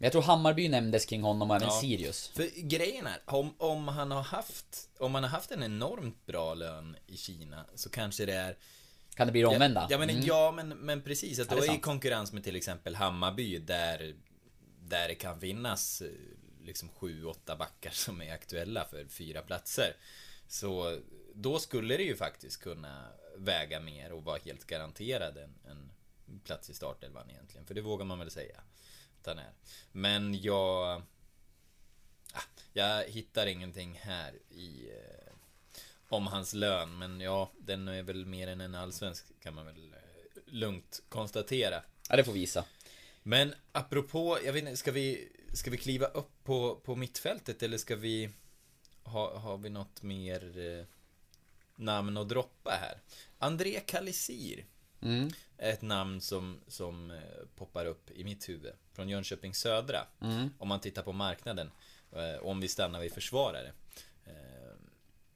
Men jag tror Hammarby nämndes kring honom och även Ja. Sirius. För grejen är, om, om han har haft... Om han har haft en enormt bra lön i Kina så kanske det är... Kan det bli det omvända? Ja, men, Mm. ja men, men precis. Att Ja, då är är i konkurrens med till exempel Hammarby där, där det kan finnas eh, liksom sju, åtta backar som är aktuella för fyra platser. Så då skulle det ju faktiskt kunna väga mer och vara helt garanterad en, en plats i startelvan egentligen. För det vågar man väl säga han är. Men jag... Ah, jag hittar ingenting här i... Eh, om hans lön, men ja, den är väl mer än en allsvensk kan man väl eh, lugnt konstatera. Ja, det får visa. Men apropå, jag vet inte, ska vi, ska vi kliva upp på, på mittfältet eller ska vi... Ha, har vi något mer eh, namn att droppa här? André Kalisir. Mm. Ett namn som, som eh, poppar upp i mitt huvud. Från Jönköping Södra. Mm. Om man tittar på marknaden. eh, Om vi stannar vid försvarare. Eh,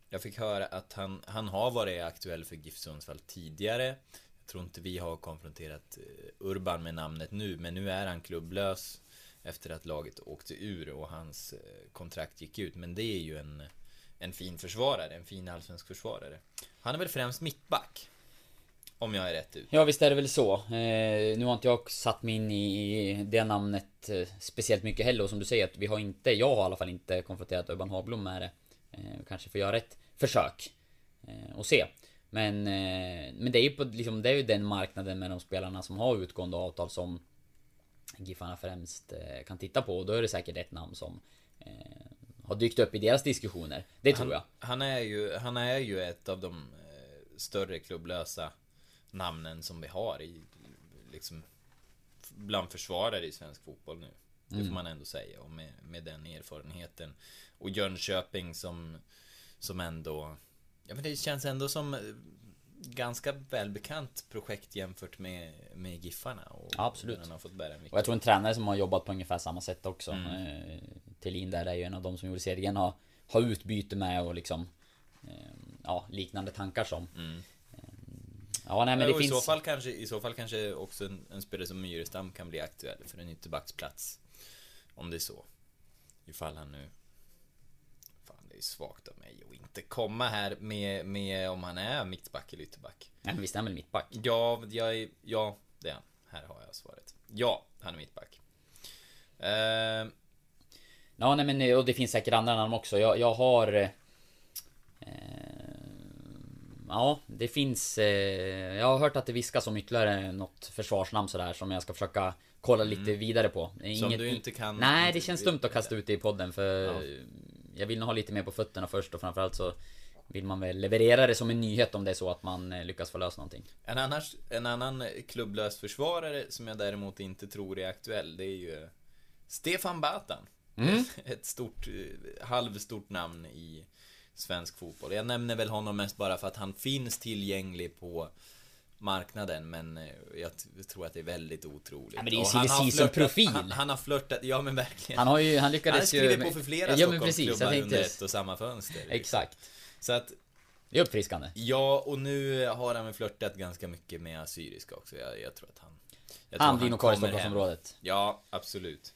Jag fick höra att han, han har varit aktuell för GIF Sundsvall tidigare. Jag tror inte vi har konfronterat Urban med namnet nu, men nu är han klubblös. Efter att laget åkte ur och hans kontrakt gick ut. Men det är ju en, en fin försvarare, en fin allsvensk försvarare. Han är väl främst mittback. Om jag är rätt ut. Ja visst är det väl så. Eh, nu har inte jag satt mig in i det namnet eh, speciellt mycket heller och som du säger att vi har inte, jag har i alla fall inte konfronterat Urban Hagblom med det. Eh, kanske får göra ett försök. Eh, och se. Men, eh, men det är ju på, liksom, det är ju den marknaden med de spelarna som har utgående avtal som Giffarna främst kan titta på och då är det säkert ett namn som har dykt upp i deras diskussioner. Det tror jag. Han är ju, han är ju ett av de större klubblösa namnen som vi har i liksom bland försvarare i svensk fotboll nu. Det Mm. får man ändå säga och med, med den erfarenheten. Och Jönköping som som ändå Ja men det känns ändå som eh, ganska välbekant projekt jämfört med, med Giffarna och absolut. den har fått bära mycket. Och jag tror en tränare som har jobbat på ungefär samma sätt också. Mm. Eh, Thelin där är ju en av de som gjorde serien har, har utbyte med och liksom eh, Ja, liknande tankar som. Mm. Eh, Ja, nej men det och finns... i, så fall kanske, I så fall kanske också en, en spelare som Myrestam kan bli aktuell för en ytterbacksplats. Om det är så. Ifall han nu... Fan, det är svagt av mig att inte komma här med, med om han är mittback eller ytterback. Nej men visst är han väl mittback? Ja, jag ja, det är han. Här har jag svaret. Ja, han är mittback. Eh, Ja, nej men och det finns säkert andra namn också. Jag, jag har... Eh, ja, det finns... Eh, jag har hört att det viskas om ytterligare något försvarsnamn sådär som jag ska försöka kolla lite vidare på. Som du inte kan- Nej, det känns dumt att kasta ut det i podden för... Ja. Jag vill nog ha lite mer på fötterna först och framförallt så vill man väl leverera det som en nyhet om det är så att man eh, lyckas få lösa någonting. En, annars, en annan klubblös försvarare som jag däremot inte tror är aktuell, det är ju Stefan Batan. Mm. Ett stort, eh, halvstort namn i svensk fotboll. Jag nämner väl honom mest bara för att han finns tillgänglig på marknaden, men eh, jag tror att det är väldigt otroligt. Ja, men det är ju han season flörtat- profil. Han, han har flörtat, ja men verkligen. Han har ju, han Han lyckades ju... skrivit på för flera Ja Stockholmsklubbar under ett och samma fönster. liksom. Exakt. Så att, Det är uppfriskande. ja, och nu har han väl flörtat ganska mycket med Assyriska också. Jag, jag tror att han... Jag Han blir nog kvar i. Stockholmsområdet. Ja, absolut.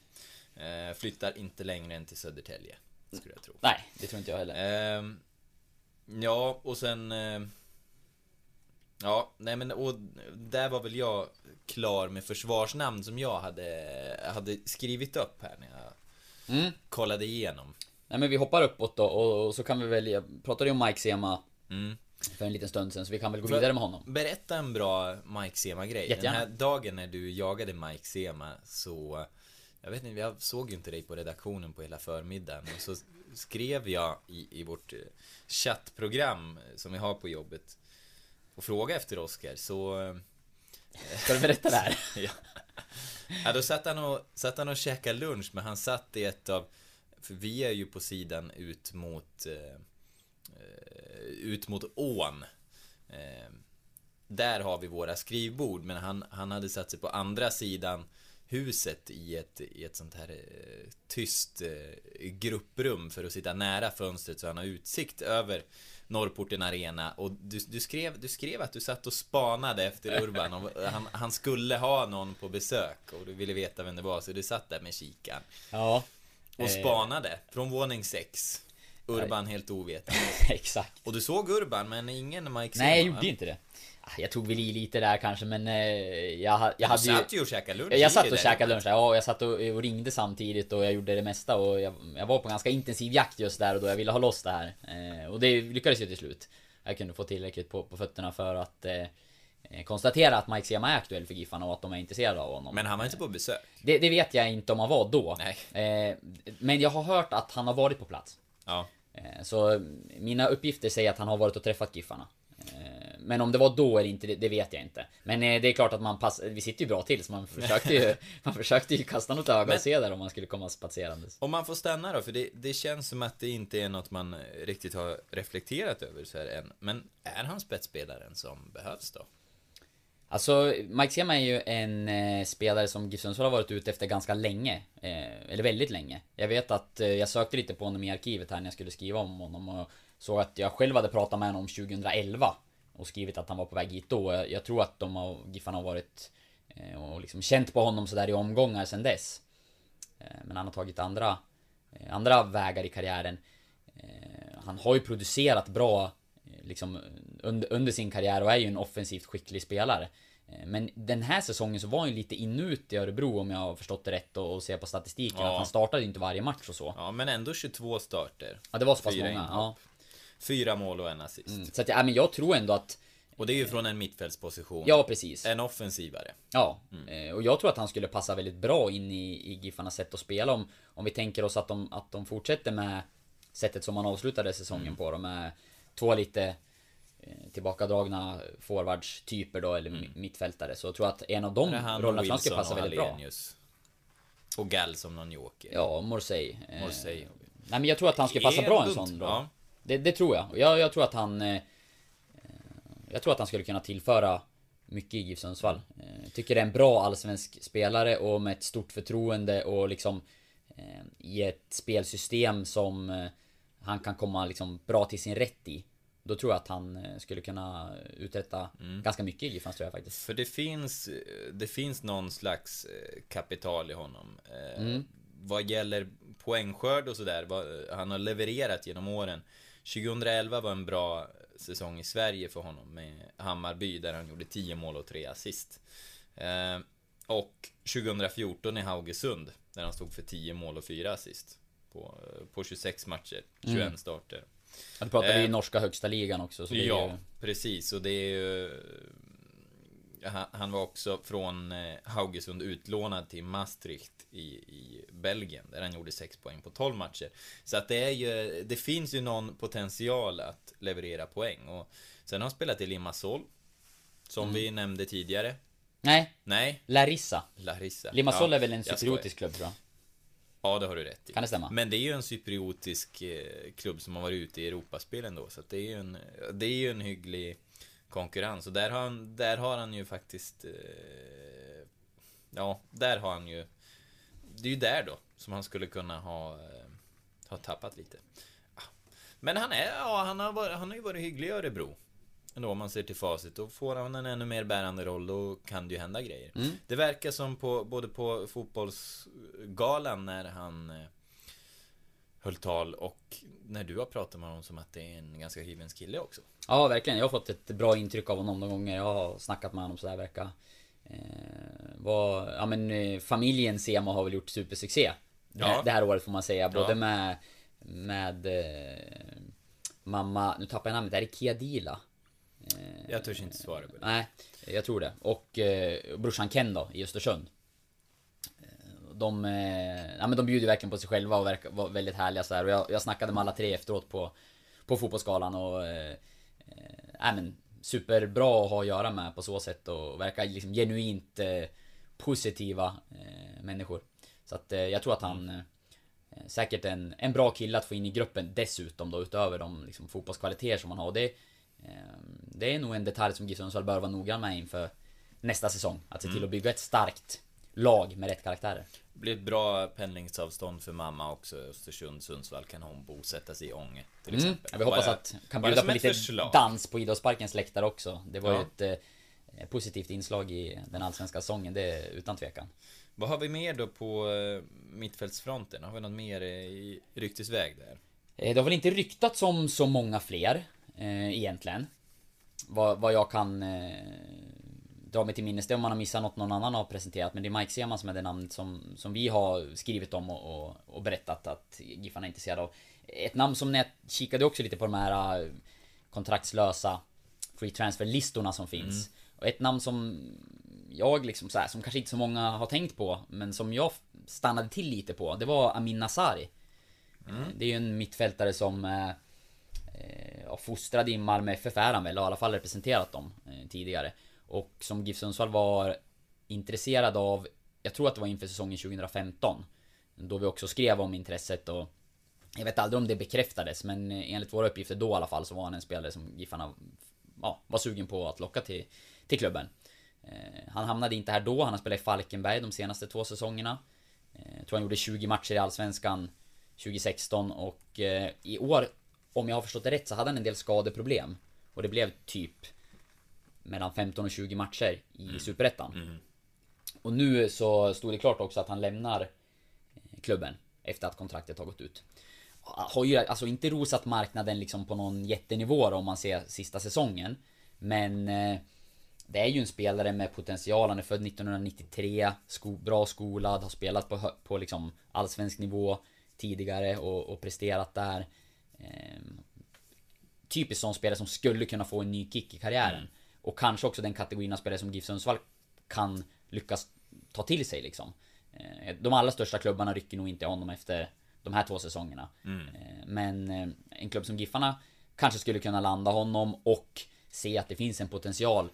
Eh, flyttar inte längre än till Södertälje, skulle jag tro. Nej, det tror inte jag heller. Ehm, ja, och sen... Eh, ja, nej men och där var väl jag klar med försvarsnamn som jag hade, hade skrivit upp här när jag Mm. kollade igenom. Nej men vi hoppar uppåt då och, och så kan vi väl, jag pratade ju om Mike Sema Mm. för en liten stund sen så vi kan väl gå jag vidare med honom. Berätta en bra Mike Sema-grej. Den Jättegärna. här dagen när du jagade Mike Sema så... Jag vet inte, jag såg ju inte dig på redaktionen på hela förmiddagen. Och så skrev jag i, i vårt eh, chattprogram som vi har på jobbet och frågade efter Oscar så... eh, Ska du berätta det här? ja. ja, då satt han, och, satt han och käkade lunch, men han satt i ett av... För vi är ju på sidan ut mot... Eh, eh, ut mot ån. Eh, där har vi våra skrivbord, men han, han hade satt sig på andra sidan huset i ett, i ett sånt här eh, tyst eh, grupprum för att sitta nära fönstret så han har utsikt över Norrporten Arena och du, du, skrev, du skrev att du satt och spanade efter Urban och han, han skulle ha någon på besök och du ville veta vem det var så du satt där med kikaren Ja. och Eh. spanade från våning 6 Urban helt ovetande Exakt. Och du såg Urban men ingen Mike Nej, jag gjorde inte det. Jag tog väl i lite där kanske men eh, jag, jag Du hade ju... satt ju och käkade lunch Jag i satt och käkade lunch, ja och jag satt och, och ringde samtidigt och jag gjorde det mesta och jag, jag var på ganska intensiv jakt just där och då jag ville ha loss det här. Eh, och det lyckades ju till slut. Jag kunde få tillräckligt på, på fötterna för att eh, eh, konstatera att Mike Sema är aktuell för Giffarna och att de är intresserade av honom. Men han var inte på besök Det, det vet jag inte om han var då. Eh, men jag har hört att han har varit på plats. Ja Eh, Så mina uppgifter säger att han har varit och träffat Giffarna. Eh, Men om det var då eller inte, det, vet jag inte. Men eh, det är klart att man passar, vi sitter ju bra till så man försökte ju, man försökte ju kasta något öga och se där om man skulle komma spatserandes. Om man får stanna då, för det, det känns som att det inte är något man riktigt har reflekterat över så här än. Men är han spetsspelaren som behövs då? Alltså, Mike Sema är ju en eh, spelare som GIF Sundsvall har varit ute efter ganska länge. Eh, eller väldigt länge. Jag vet att eh, jag sökte lite på honom i arkivet här när jag skulle skriva om honom och såg att jag själv hade pratat med honom 2011 och skrivit att han var på väg hit då. Jag, jag tror att de har, Giffarna har varit eh, och liksom känt på honom sådär i omgångar sedan dess. Eh, men han har tagit andra, eh, andra vägar i karriären. Han har ju producerat bra liksom under, under sin karriär och är ju en offensivt skicklig spelare. Men den här säsongen så var han ju lite inut i Örebro om jag har förstått det rätt och, och ser på statistiken Ja. att han startade ju inte varje match och så. Ja, men ändå 22 starter. Ja det var så pass många. Ja. Fyra mål och en assist. Mm. Så att, ja, men jag tror ändå att Och det är ju från en mittfältsposition. Ja precis. En offensivare. Ja, Mm. eh, och jag tror att han skulle passa väldigt bra in i, i Giffarnas sätt att spela om, om vi tänker oss att de, att de fortsätter med sättet som man avslutade säsongen Mm. på då med två lite eh, tillbakadragna forwardstyper då eller mm. mittfältare så jag tror att en av de är rollerna jag skulle passa väldigt bra. Och Gall som någon joker. Ja, Morsey. Eh, Morsey. Nej men jag tror att han skulle passa Är bra en sån roll. ja. Det, det tror jag. Jag. Jag tror att han... Eh, jag tror att han skulle kunna tillföra mycket i GIF Sundsvall. Eh, tycker det är en bra allsvensk spelare och med ett stort förtroende och liksom eh, i ett spelsystem som eh, han kan komma liksom bra till sin rätt i. Då tror jag att han eh, skulle kunna uträtta Mm. ganska mycket i GIF tror jag faktiskt. För det finns, det finns någon slags eh, kapital i honom. Eh, Mm. Vad gäller poängskörd och sådär, vad han har levererat genom åren. 2011 var en bra säsong i Sverige för honom med Hammarby där han gjorde 10 mål och 3 assist. Eh, och 2014 i Haugesund där han stod för 10 mål och 4 assist. På, på 26 matcher, 21 Mm. starter. Ja, du pratar Eh, norska högsta ligan också. Så Ja, ju... precis. Och det är ju... Han, var också från eh, Haugesund utlånad till Maastricht i, i Belgien, där han gjorde 6 poäng på 12 matcher. Så att det är ju, det finns ju någon potential att leverera poäng. Och sen har han spelat i Limassol, som Mm. vi nämnde tidigare. Nej, Nej, Larissa. Larissa. Limassol Ja, är väl en cypriotisk klubb tror jag. Ja, det har du rätt i. Kan det stämma? Men det är ju en cypriotisk eh, klubb som har varit ute i Europaspelen då, så att det är ju en, det är ju en hygglig konkurrens. Och där har han, där har han ju faktiskt... Eh, ja, där har han ju... Det är ju där då, som han skulle kunna ha, eh, ha tappat lite. Ah. Men han är, ja, han har, varit, han har ju varit hygglig i Örebro. Ändå om man ser till facit. Då får han en ännu mer bärande roll, då kan det ju hända grejer. Mm. Det verkar som på, både på fotbollsgalan när han eh, höll tal och när du har pratat med honom som att det är en ganska hyvens kille också. Ja, verkligen. Jag har fått ett bra intryck av honom de gånger jag har snackat med honom sådär verkar. Eh, var, ja men eh, familjen Sema har väl gjort supersuccé. Det, här, Ja. det här året får man säga. Både Ja. med, med eh, mamma, nu tappar jag namnet, är det Kia Dila? Jag törs inte svara på det. Nej, jag tror det. Och eh, brorsan Ken då, i Östersund. De, eh, ja, men de bjuder verkligen på sig själva och verkar vara väldigt härliga så här. Och jag, jag snackade med alla tre efteråt på, på fotbollsskalan och... Eh, eh, men, superbra att ha att göra med på så sätt och verkar liksom genuint eh, positiva eh, människor. Så att eh, jag tror att han... Eh, säkert en, en bra kille att få in i gruppen dessutom då utöver de liksom, fotbollskvaliteter som han har. Det, det är nog en detalj som GIF Sundsvall bör vara noggrann med inför nästa säsong. Att se till att bygga ett starkt lag med rätt karaktärer. Blir ett bra pendlingsavstånd för mamma också. Östersund, Sundsvall kan hon bosätta sig i Ånge till Mm. exempel. Ja, vi hoppas att kan bjuda på lite förslag. dans på Idrottsparkens läktare också. Det var Ja. ju ett eh, positivt inslag i den allsvenska säsongen, det utan tvekan. Vad har vi mer då på eh, mittfältsfronten? Har vi något mer eh, i ryktesväg där? Eh, Det har väl inte ryktats om så många fler eh, egentligen. Vad, vad jag kan eh, dra mig till minnes, det om man har missat något någon annan har presenterat. Men det är Mike Sema som är det namnet som, som vi har skrivit om och, och, och berättat att Giffarna är intresserade av. Ett namn som när jag kikade också lite på de här eh, kontraktslösa free transfer-listorna som finns. Och ett namn som jag liksom så här, som kanske inte så många har tänkt på, men som jag stannade till lite på, det var Amin Nasari. Det är ju en mittfältare som eh, eh, ja, fostrad i Malmö FF är han väl, och i alla fall representerat dem eh, tidigare. Och som GIF Sundsvall var intresserad av, jag tror att det var inför säsongen 2015. Då vi också skrev om intresset och jag vet aldrig om det bekräftades, men enligt våra uppgifter då i alla fall så var han en spelare som Giffarna ja, var sugen på att locka till, till klubben. Eh, han hamnade inte här då, han har spelat i Falkenberg de senaste två säsongerna. Eh, jag tror han gjorde 20 matcher i Allsvenskan 2016 och eh, i år, om jag har förstått det rätt, så hade han en del skadeproblem. Och det blev typ mellan 15 och 20 matcher i Superettan. Och nu så stod det klart också att han lämnar eh, klubben efter att kontraktet har gått ut. Har ju alltså inte rosat marknaden liksom på någon jättenivå då, om man ser sista säsongen. Men eh, det är ju en spelare med potential. Han är född 1993, sko bra skolad, har spelat på, på liksom allsvensk nivå tidigare och, och presterat där. Ehm, typiskt sån spelare som skulle kunna få en ny kick i karriären. Och kanske också den kategorin av spelare som GIF Sundsvall kan lyckas ta till sig liksom. Eh, De allra största klubbarna rycker nog inte honom efter de här två säsongerna. Eh, Men eh, en klubb som Giffarna kanske skulle kunna landa honom och se att det finns en potential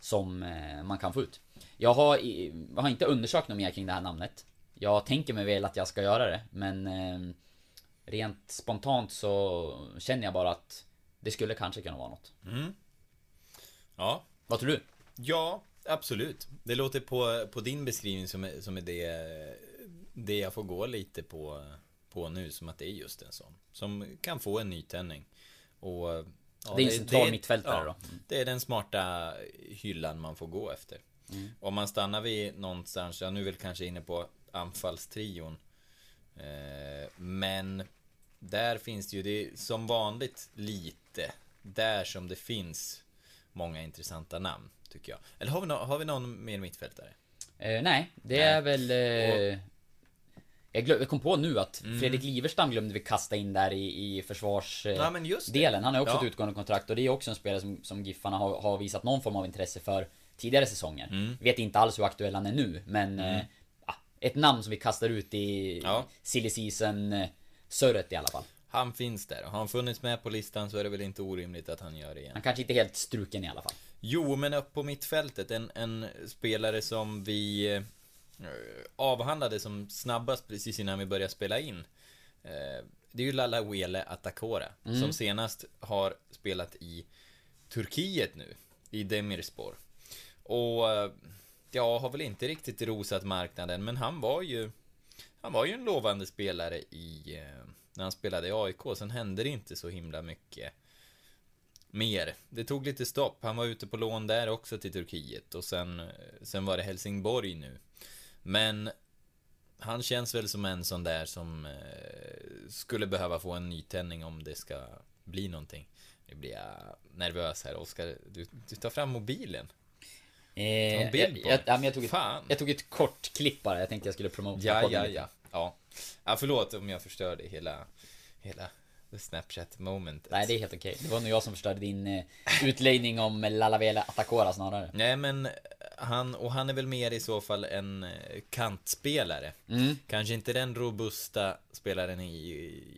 som man kan få ut. Jag har, jag har inte undersökt något mer kring det här namnet. Jag tänker mig väl att jag ska göra det, men rent spontant så känner jag bara att det skulle kanske kunna vara något. Ja, Vad tror du? Ja, absolut. Det låter på, på din beskrivning som, som är det, det jag får gå lite på, på nu, som att det är just en sån. Som kan få en nytändning. Och, ja, Det är en central mittfältare då. Det är den smarta hyllan man får gå efter. Mm. Om man stannar vid någonstans, jag nu är väl kanske inne på anfallstrion. Eh, men där finns det ju, det är som vanligt lite. Där som det finns många intressanta namn, tycker jag. Eller har vi, no har vi någon mer mittfältare? Eh, nej, det Nej. är väl... Eh, Jag, glöm, jag kom på nu att Fredrik Liverstam glömde vi kasta in där i, i försvarsdelen. Delen. Han har också Ja. ett utgående kontrakt och det är också en spelare som, som Giffarna har, har visat någon form av intresse för tidigare säsonger. Mm. Vet inte alls hur aktuell han är nu, men eh, ja, ett namn som vi kastar ut i Ja. silly season eh, surret i alla fall. Han finns där. Har han funnits med på listan så är det väl inte orimligt att han gör det igen. Han kanske inte är helt struken i alla fall. Jo, men upp på mittfältet, en, en spelare som vi eh, avhandlade som snabbast precis innan vi började spela in. Eh, det är ju Lalla Wele Atakora, som senast har spelat i Turkiet nu, i Demirspor. Och eh, jag har väl inte riktigt rosat marknaden, men han var ju han var ju en lovande spelare i eh, när han spelade i AIK. Sen hände det inte så himla mycket mer. Det tog lite stopp. Han var ute på lån där också till Turkiet och sen, sen var det Helsingborg nu. Men han känns väl som en sån där som eh, skulle behöva få en nytändning om det ska bli någonting. Nu blir jag nervös här, Oskar. Du, du tar fram mobilen. Eh, en bild jag, på jag, det. ja, men jag, tog ett, Fan. jag tog ett kort klipp bara. Jag tänkte jag skulle promota Ja, podden ja, lite. ja. Ja. Ja, förlåt om jag förstörde hela, hela Snapchat momentet. Nej, det är helt okej. Det var nog jag som förstörde din eh, utläggning om Lalavela Atakora snarare. Nej men han, och han är väl mer i så fall en eh, kantspelare. Mm. Kanske inte den robusta spelaren i,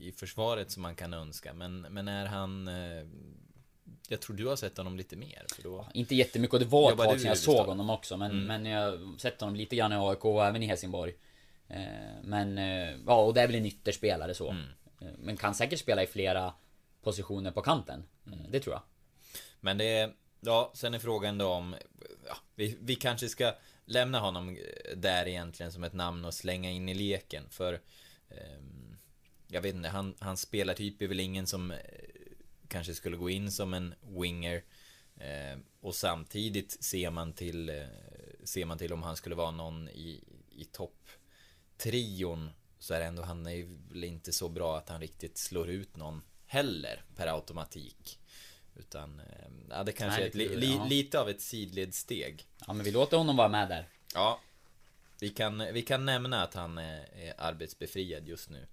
i försvaret som man kan önska, men, men är han... eh, Jag tror du har sett honom lite mer, för då... Inte jättemycket och det var ett tag sedan jag såg honom också. Men, Mm. men jag har sett honom lite grann i AIK och även i Helsingborg. Eh, Men, eh, ja och det är väl en ytterspelare så. Mm. Eh, Men kan säkert spela i flera positioner på kanten. Eh, Det tror jag. Men det är, ja, sen är frågan då om, ja, vi, vi kanske ska lämna honom eh, där egentligen som ett namn och slänga in i leken för ehm, Jag vet inte, han, hans spelartyp är väl ingen som eh, kanske skulle gå in som en winger eh, Och samtidigt ser man till, eh, ser man till om han skulle vara någon i, i topp trion så är det ändå, han är väl inte så bra att han riktigt slår ut någon heller per automatik. Utan, eh, ja det kanske Nej, är ett, det li, ja. lite av ett sidledssteg. Ja men vi låter honom vara med där. Ja. Vi kan, vi kan nämna att han är, är arbetsbefriad just nu.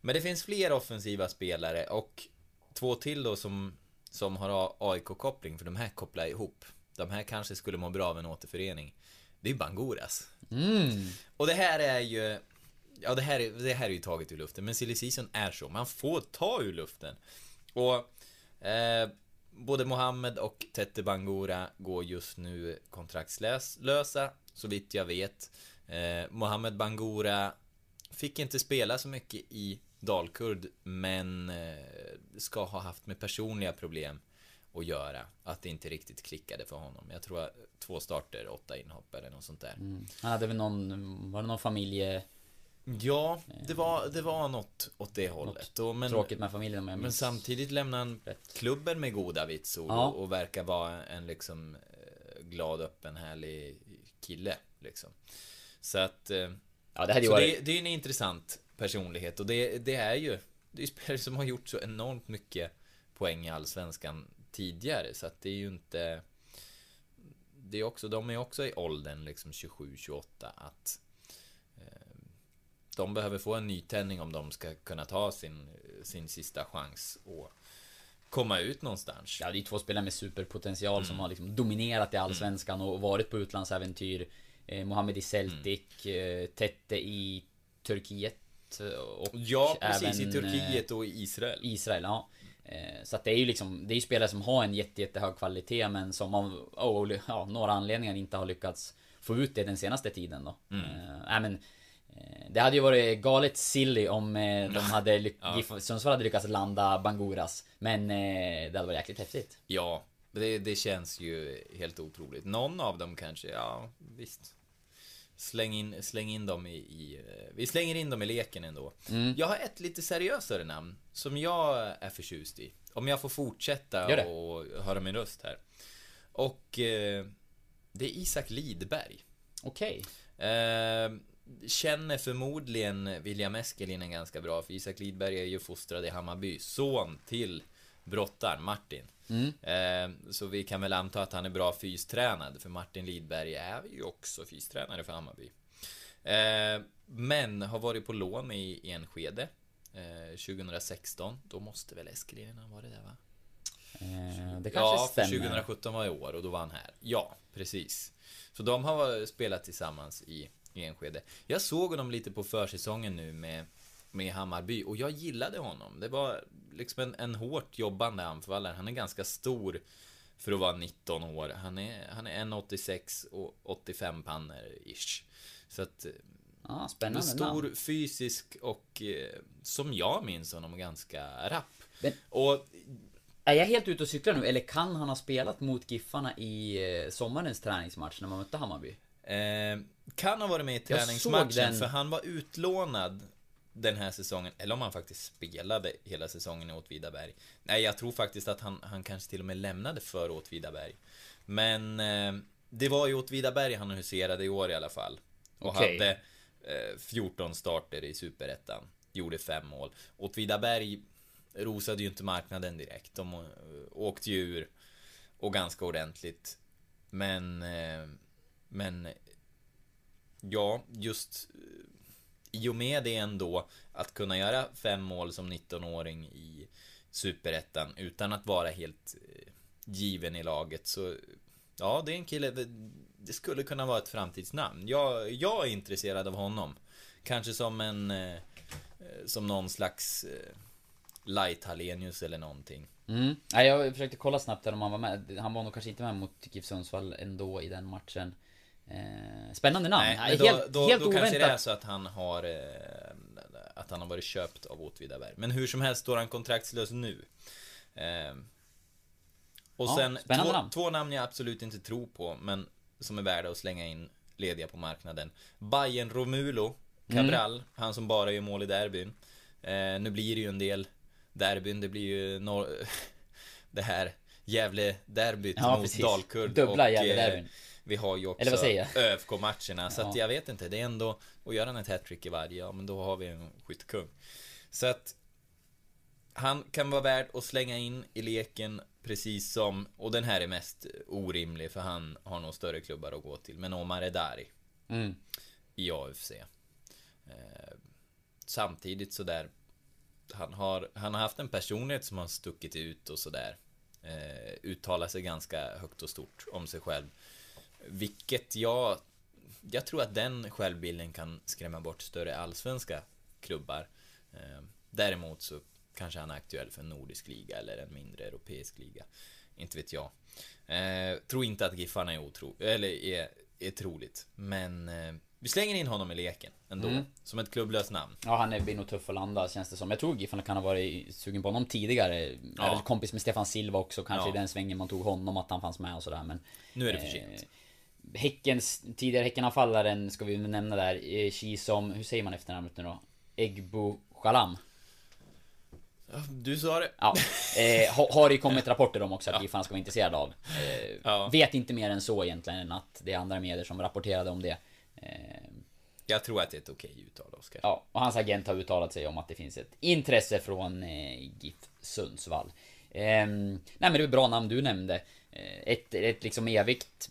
Men det finns fler offensiva spelare och två till då som, som har AIK-koppling, för de här kopplar ihop. De här kanske skulle må bra av en återförening. Det är Bangoras. Mm. Och det här är ju... Ja, det här, är, det här är ju taget ur luften, men silly season är så. Man får ta ur luften. Och... Eh, både Mohammed och Tete Bangura går just nu kontraktslösa, så vitt jag vet. Eh, Mohammed Bangura fick inte spela så mycket i Dalkurd, men eh, ska ha haft med personliga problem att göra. Att det inte riktigt klickade för honom. Jag tror att två starter, åtta inhopp eller något sånt där. Han hade väl någon, var det någon familje... Ja, det var, det var något åt det hållet. Och, men, Tråkigt med familjen men minns. samtidigt lämnar han rätt. klubben med goda vitsord Ja. och, och verkar vara en liksom eh, glad, öppen, härlig kille. Liksom. Så att... eh, Ja det hade Så varit... det, det är en intressant personlighet och det, det är ju Det är ju spelare som har gjort så enormt mycket poäng i Allsvenskan tidigare så att det är ju inte Det är också, de är också i åldern liksom 27-28 att eh, De behöver få en nytändning om de ska kunna ta sin, sin sista chans och komma ut någonstans. Ja, det är två spelare med superpotential Mm. som har liksom dominerat i Allsvenskan och varit på utlandsäventyr. Eh, Mohamed i Celtic, Mm. eh, Tette i Turkiet. eh, Och Ja, precis. även, I eh, Turkiet och i Israel. Israel, ja. Eh, Så att det är ju liksom, det är ju spelare som har en jätte, jättehög kvalitet men som av av ja, några anledningar inte har lyckats få ut det den senaste tiden då. Mm. Nej, men, eh, det hade ju varit galet silly om de hade lyck- Ja. Sundsvall hade lyckats landa Banguras. Men det hade varit jäkligt häftigt. Ja, det, det känns ju helt otroligt. Någon av dem kanske, ja visst. Släng in, släng in dem i, i eh, Vi slänger in dem i leken ändå. Mm. Jag har ett lite seriösare namn som jag är förtjust i. Om jag får fortsätta och höra min röst här. Och eh, det är Isak Lidberg. Okej. Eh, känner förmodligen William Eskelinen ganska bra, för Isak Lidberg är ju fostrad i Hammarby. Son till brottaren Martin. Eh, så vi kan väl anta att han är bra fystränad, för Martin Lidberg är ju också fystränare för Hammarby. Eh, men har varit på lån i Enskede. Eh, 2016. Då måste väl Eskilgren ha varit där va? Eh, det kanske Ja, för stämmer. 2017 var i år och då var han här. Ja, precis. Så de har spelat tillsammans i i Enskede. Jag såg honom lite på försäsongen nu med, med Hammarby och jag gillade honom. Det var liksom en, en hårt jobbande anfallare. Han är ganska stor för att vara 19 år. Han är, han är 1,86 och 85 pannor ish. Så att Ah, spännande stor, namn. fysisk och eh, som jag minns honom ganska rapp. Men- Och Är jag helt ute och cyklar nu, eller kan han ha spelat mot Giffarna i eh, sommarens träningsmatch när man mötte Hammarby? Eh, kan ha varit med i träningsmatchen, den- för han var utlånad den här säsongen, eller om han faktiskt spelade hela säsongen i Åtvidaberg. Nej, jag tror faktiskt att han, han kanske till och med lämnade för Åtvidaberg. Men eh, det var ju Åtvidaberg han huserade i år i alla fall. Och Okej. hade eh, 14 starter i Superettan. Gjorde fem mål. Åtvidaberg rosade ju inte marknaden direkt. De eh, åkte ju ur. Och ganska ordentligt. Men... Eh, men... Ja, just... I och med det ändå, att kunna göra fem mål som 19-åring i Superettan utan att vara helt eh, given i laget så... Ja, det är en kille, det, skulle kunna vara ett framtidsnamn. Jag, jag är intresserad av honom. Kanske som en... Eh, eh, som någon slags... Light Hallenius eller någonting. Mm. Nej, jag försökte kolla snabbt där om han var med. Han var nog kanske inte med mot GIF Sundsvall ändå i den matchen. Eh, spännande namn. Nej, då, helt då, helt då kanske det är oväntat. så att han har eh, Att han har varit köpt av Åtvidaberg Men hur som helst står han kontraktslös nu eh, Och Ja, sen två, namn. två namn jag absolut inte tror på Men som är värda att slänga in Lediga på marknaden Bayern Romulo Cabral, Mm. han som bara gör mål i derbyn eh, Nu blir det ju en del Derbyn, det blir ju norr, Det här Gävle-derbyt Ja, mot precis. Dalkurd Dubbla Gävle-derbyn. eh, Vi har ju också? ÖFK-matcherna Så att Ja. jag vet inte, det är ändå Och gör han ett hattrick i varje, ja men då har vi en skyttekung Så att Han kan vara värd att slänga in i leken Precis som Och den här är mest orimlig för han har nog större klubbar att gå till Men Omar Edari Mm. i AFC eh, Samtidigt sådär han har, han har haft en personlighet som har stuckit ut och sådär eh, Uttalar sig ganska högt och stort om sig själv Vilket jag Jag tror att den självbilden kan skrämma bort större allsvenska klubbar eh, Däremot så kanske han är aktuell för en nordisk liga eller en mindre europeisk liga Inte vet jag eh, Tror inte att Giffarna är otro eller är, är troligt Men eh, vi slänger in honom i leken ändå Mm. Som ett klubblöst namn Ja, han är blir nog tuff att landa känns det som. Jag tror Giffarna kan ha varit sugen på honom tidigare. Ja. Är väl kompis med Stefan Silva också, kanske Ja. i den svängen man tog honom, att han fanns med och sådär. Men Nu är det för Eh, sent Häckens, tidigare Häckenanfallaren ska vi nämna där, eh, Kisom, hur säger man efternamnet nu då? Egbo Shalam. Ja, Du sa det Ja, eh, ha- har det ju kommit rapporter om också att Giffarna ska vara intresserade av. Eh, Ja. Vet inte mer än så egentligen än att det är andra medier som rapporterade om det. Eh, Jag tror att det är ett okej uttal, Oskar. Ja, och hans agent har uttalat sig om att det finns ett intresse från eh, GIF Sundsvall. Ehm, nej men det är ett bra namn du nämnde. Eh, ett, ett liksom evigt...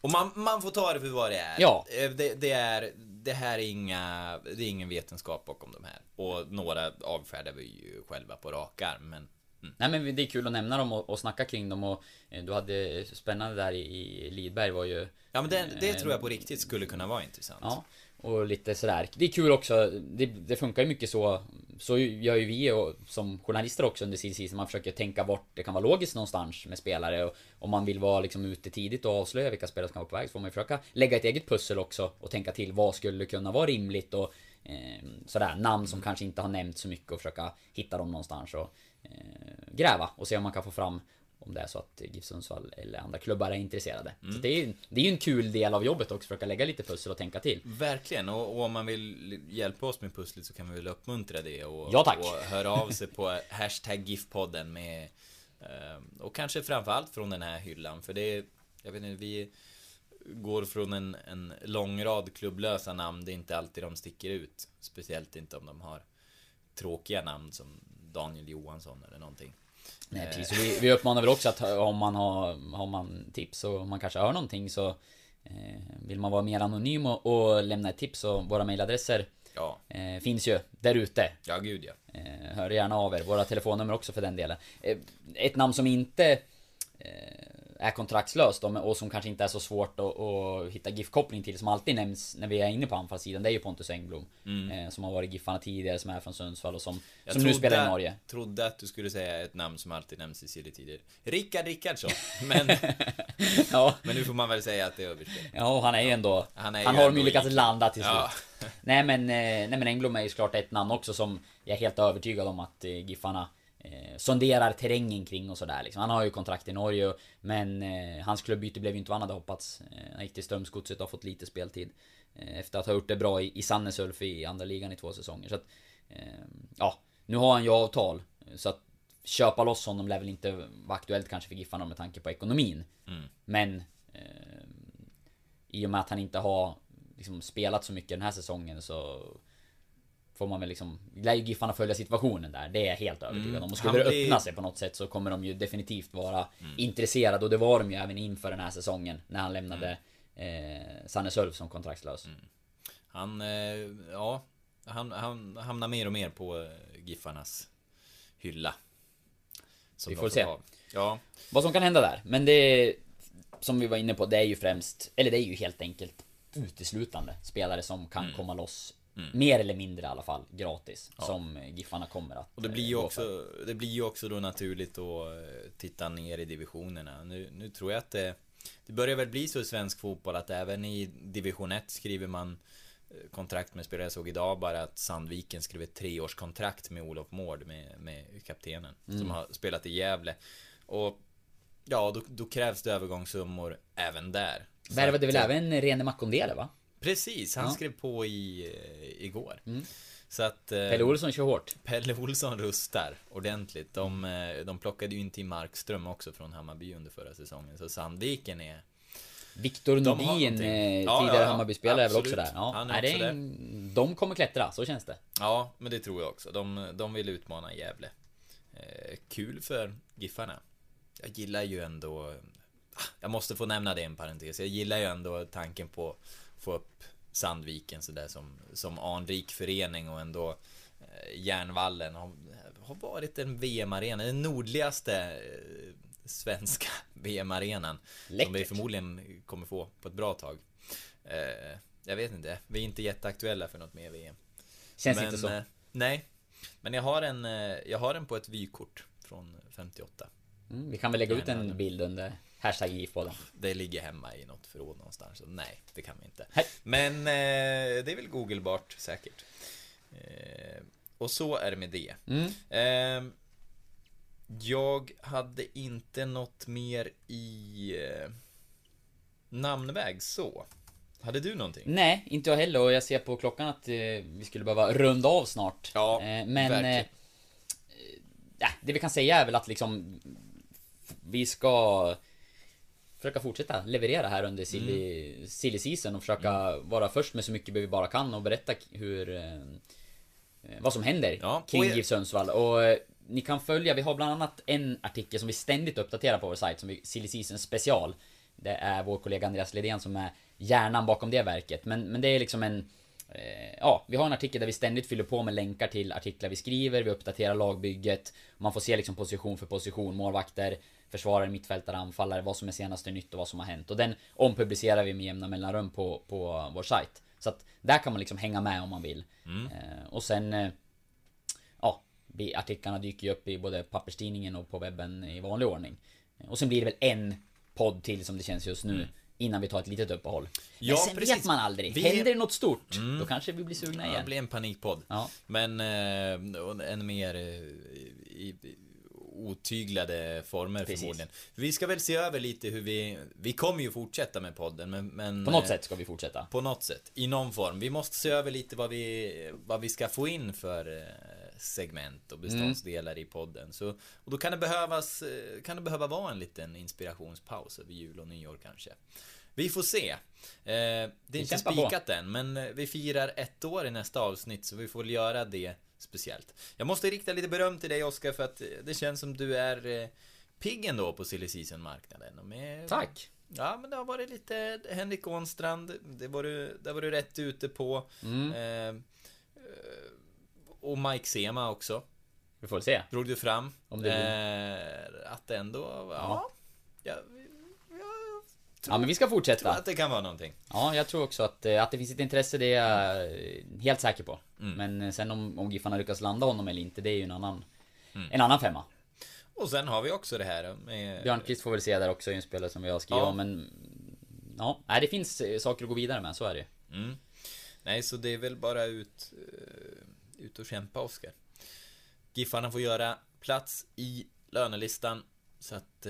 Och man, man får ta det för vad det är. Ja. Eh, Det, det är, det här är inga, det är ingen vetenskap bakom de här. Och några avfärdar vi ju själva på rak arm, men Nej men det är kul att nämna dem och, och snacka kring dem och eh, du hade spännande där i, i Lidberg var ju... Ja men det, det tror jag på riktigt skulle kunna vara intressant. Ja, och lite sådär. Det är kul också, det, det funkar ju mycket så Så gör ju vi och, som journalister också under CC man försöker tänka bort Det kan vara logiskt någonstans med spelare. Och om man vill vara liksom ute tidigt och avslöja vilka spelare som kan vara på väg så får man ju försöka lägga ett eget pussel också och tänka till vad skulle kunna vara rimligt och eh, Sådär, namn som kanske inte har nämnts så mycket och försöka hitta dem någonstans och eh, Gräva och se om man kan få fram om det är så att GIF Sundsvall eller andra klubbar är intresserade. Så det är det är ju en kul del av jobbet också, försöka lägga lite pussel och tänka till. Verkligen, och, och om man vill hjälpa oss med pusslet så kan vi väl uppmuntra det och, Ja, tack. och höra av sig på hashtag GIF-podden med eh, Och kanske framförallt från den här hyllan, för det är Jag vet inte, vi går från en, en lång rad klubblösa namn, det är inte alltid de sticker ut Speciellt inte om de har tråkiga namn som Daniel Johansson eller någonting Nej, Eh. precis. Vi, vi uppmanar väl också att om man har, har man tips och man kanske hör någonting så Eh, vill man vara mer anonym och, och lämna ett tips så våra mailadresser Ja, eh, finns ju där ute. ja gud ja. Eh, hör gärna av er. Våra telefonnummer också för den delen. Eh, ett namn som inte är kontraktslöst och, och som kanske inte är så svårt att, att hitta GIF-koppling till som alltid nämns när vi är inne på anfallssidan. Det är ju Pontus Engblom. Eh, som har varit Giffarna tidigare, som är från Sundsvall och som, Mm. Jag som nu spelar i Norge. trodde att du skulle säga ett namn som alltid nämns i silly tider. Rickard Rickardsson. Men, Ja, men nu får man väl säga att det är överspelat. ja han är ju ändå... Han Han, är ju har ju lyckats landa till slut. Ja. Nej men, eh, nej men Engblom är ju såklart ett namn också som jag är helt övertygad om att eh, Giffarna eh, sonderar terrängen kring och sådär liksom. Han har ju kontrakt i Norge men eh, hans klubbyte blev ju inte vad han hade hoppats. Eh, han gick till Strömsgodset och har fått lite speltid. Eh, efter att ha gjort det bra i, i Sandnes Ulf i andra ligan i två säsonger. Så att, eh, ja, nu har han ju avtal. Så att köpa loss honom lär väl inte vara aktuellt kanske för Giffarna med tanke på ekonomin. Men eh, i och med att han inte har liksom, spelat så mycket den här säsongen så Får man väl liksom Lär ju Giffarna följa situationen där Det är jag helt övertygad om. Och skulle det blir- öppna sig på något sätt så kommer de ju definitivt vara intresserade. Och det var de ju även inför den här säsongen När han lämnade eh, Sanne Sölv som kontraktslös. Han, eh, ja, han, han hamnar mer och mer på eh, Giffarnas hylla. Som Vi får se. Ja, Vad som kan hända där. Men det Som vi var inne på det är ju främst Eller det är ju helt enkelt Uteslutande spelare som kan Mm. komma loss Mer eller mindre i alla fall gratis Som eh, Giffarna kommer att och det blir eh, ju gå också, det blir ju också då naturligt att eh, titta ner i divisionerna. Nu, nu tror jag att det, det börjar väl bli så i svensk fotboll att även i division 1 skriver man eh, kontrakt med spelare. Jag såg idag bara att Sandviken skrev ett treårskontrakt med Olof Mård, med, med kaptenen, Mm. som har spelat i Gävle. Och ja, då, då krävs det övergångssummor även där. Värvade väl eh, även Rene Makondele va? Precis, han Ja. Mm. skrev på i, eh, igår. Så att... eh, Pelle Olsson kör hårt. Pelle Olsson rustar ordentligt. De, eh, de plockade ju in till Markström också från Hammarby under förra säsongen. Så Sandviken är... Viktor Nordin, eh, tidigare ja, ja. Hammarby-spelare, är väl också där. Ja, Han är nej, det också är en, de kommer klättra, så känns det. Ja, men det tror jag också. De, de vill utmana Gävle. Eh, kul för Giffarna. Jag gillar ju ändå... ah, Jag måste få nämna det i en parentes. Jag gillar ju ändå tanken på få upp Sandviken sådär som, som anrik förening och ändå eh, Järnvallen har, har varit en VM-arena, den nordligaste eh, svenska VM-arenan. Som vi förmodligen kommer få på ett bra tag. Eh, jag vet inte, vi är inte jätteaktuella för något mer VM. Känns Men, inte så. Nej. Men jag har en, jag har en på ett vykort från 58. Mm, vi kan väl lägga ut en bild under hashtag GIF-podden. Det ligger hemma i något förråd någonstans. Så nej, det kan vi inte. Hej. Men eh, det är väl googlebart säkert. Eh, och så är det med det. Mm. Eh, jag hade inte något mer i eh, namnväg så. Hade du någonting? Nej, inte jag heller och jag ser på klockan att eh, vi skulle behöva runda av snart. Ja, eh, men... verkligen. Det vi kan säga är väl att liksom... Vi ska... Försöka fortsätta leverera här under silly, Mm. silly season och försöka vara först med så mycket vi bara kan och berätta hur... Eh, eh, vad som händer Ja, kring GIF Sundsvall och eh, ni kan följa, vi har bland annat en artikel som vi ständigt uppdaterar på vår sajt som är Silly Season special. Det är vår kollega Andreas Ledén som är hjärnan bakom det verket. Men, men det är liksom en... Eh, ja, vi har en artikel där vi ständigt fyller på med länkar till artiklar vi skriver, vi uppdaterar lagbygget. Man får se liksom position för position, målvakter, försvarare, mittfältare, anfallare, vad som är senaste nytt och vad som har hänt. Och den ompublicerar vi med jämna mellanrum på, på vår sajt. Så att där kan man liksom hänga med om man vill. Eh, och sen... Eh, ja, artiklarna dyker ju upp i både papperstidningen och på webben i vanlig ordning. Och sen blir det väl en podd till som det känns just nu. Innan vi tar ett litet uppehåll. Men Ja, sen precis. vet man aldrig. Vi- Händer det något stort, då kanske vi blir sugna Ja, igen. det blir en panikpodd. Ja. Men eh, en mer eh, i, i, otyglade former Precis. förmodligen. Vi ska väl se över lite hur vi... Vi kommer ju fortsätta med podden men... men På något eh, sätt ska vi fortsätta. På något sätt. I någon form. Vi måste se över lite vad vi, vad vi ska få in för eh, segment och beståndsdelar i podden. Så, och då kan det behövas, eh, kan det behöva vara en liten inspirationspaus över jul och nyår kanske. Vi får se. Eh, det är inte kämpar på. spikat än, men vi firar ett år i nästa avsnitt, så vi får väl göra det speciellt. Jag måste rikta lite beröm till dig Oskar för att eh, det känns som du är eh, pigg ändå på silly season-marknaden. Med Tack! Ja, men det har varit lite Henrik Ånstrand. Det var du, det var du rätt ute på. Mm. Eh, och Mike Sema också. Vi får se. Drog du fram. Om det eh, att ändå, ja. ja. Ja, men vi ska tror fortsätta. att det kan vara någonting. Ja, jag tror också att, eh, att det finns ett intresse, det är jag helt säker på. Mm. Men eh, sen om, om Giffarna lyckas landa honom eller inte, det är ju en annan, Mm. en annan femma. Och sen har vi också det här med... Björnqvist får väl se där också i en spelare som vi har skrivit Ja. om, men... Ja, nej, det finns eh, saker att gå vidare med, så är det. Mm. Nej, så det är väl bara ut, ut och kämpa, Oskar. Giffarna får göra plats i lönelistan så att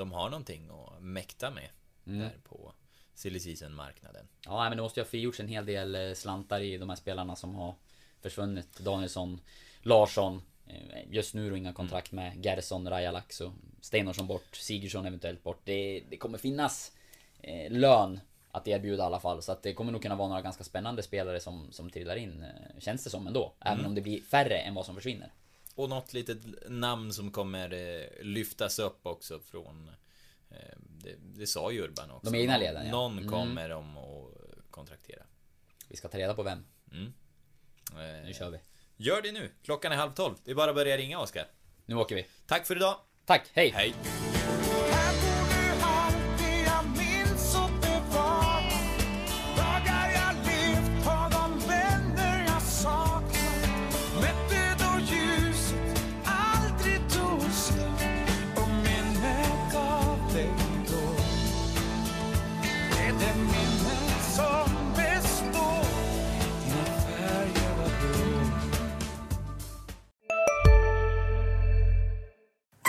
de har någonting att mäkta med Mm. där på silly season-marknaden. Ja, men det måste ju ha frigjorts en hel del eh, slantar i de här spelarna som har försvunnit. Danielsson, Larsson. eh, Just nu då inga kontrakt med Gerson, Rajalaxo, Steinorsson bort, Sigurdsson eventuellt bort. Det, det kommer finnas eh, lön att erbjuda i alla fall. Så att det kommer nog kunna vara några ganska spännande spelare som, som trillar in. eh, Känns det som ändå. Även Mm. om det blir färre än vad som försvinner. Och något litet namn som kommer eh, lyftas upp också från eh, det, det sa ju Urban också. De egna leden, ja. Någon Mm. kommer de att kontraktera. Vi ska ta reda på vem. Mm. Eh, Nu kör vi. Gör det nu. Klockan är halv tolv. Det är bara att börja ringa, Oskar. Nu åker vi. Tack för idag. Tack, hej! Hej.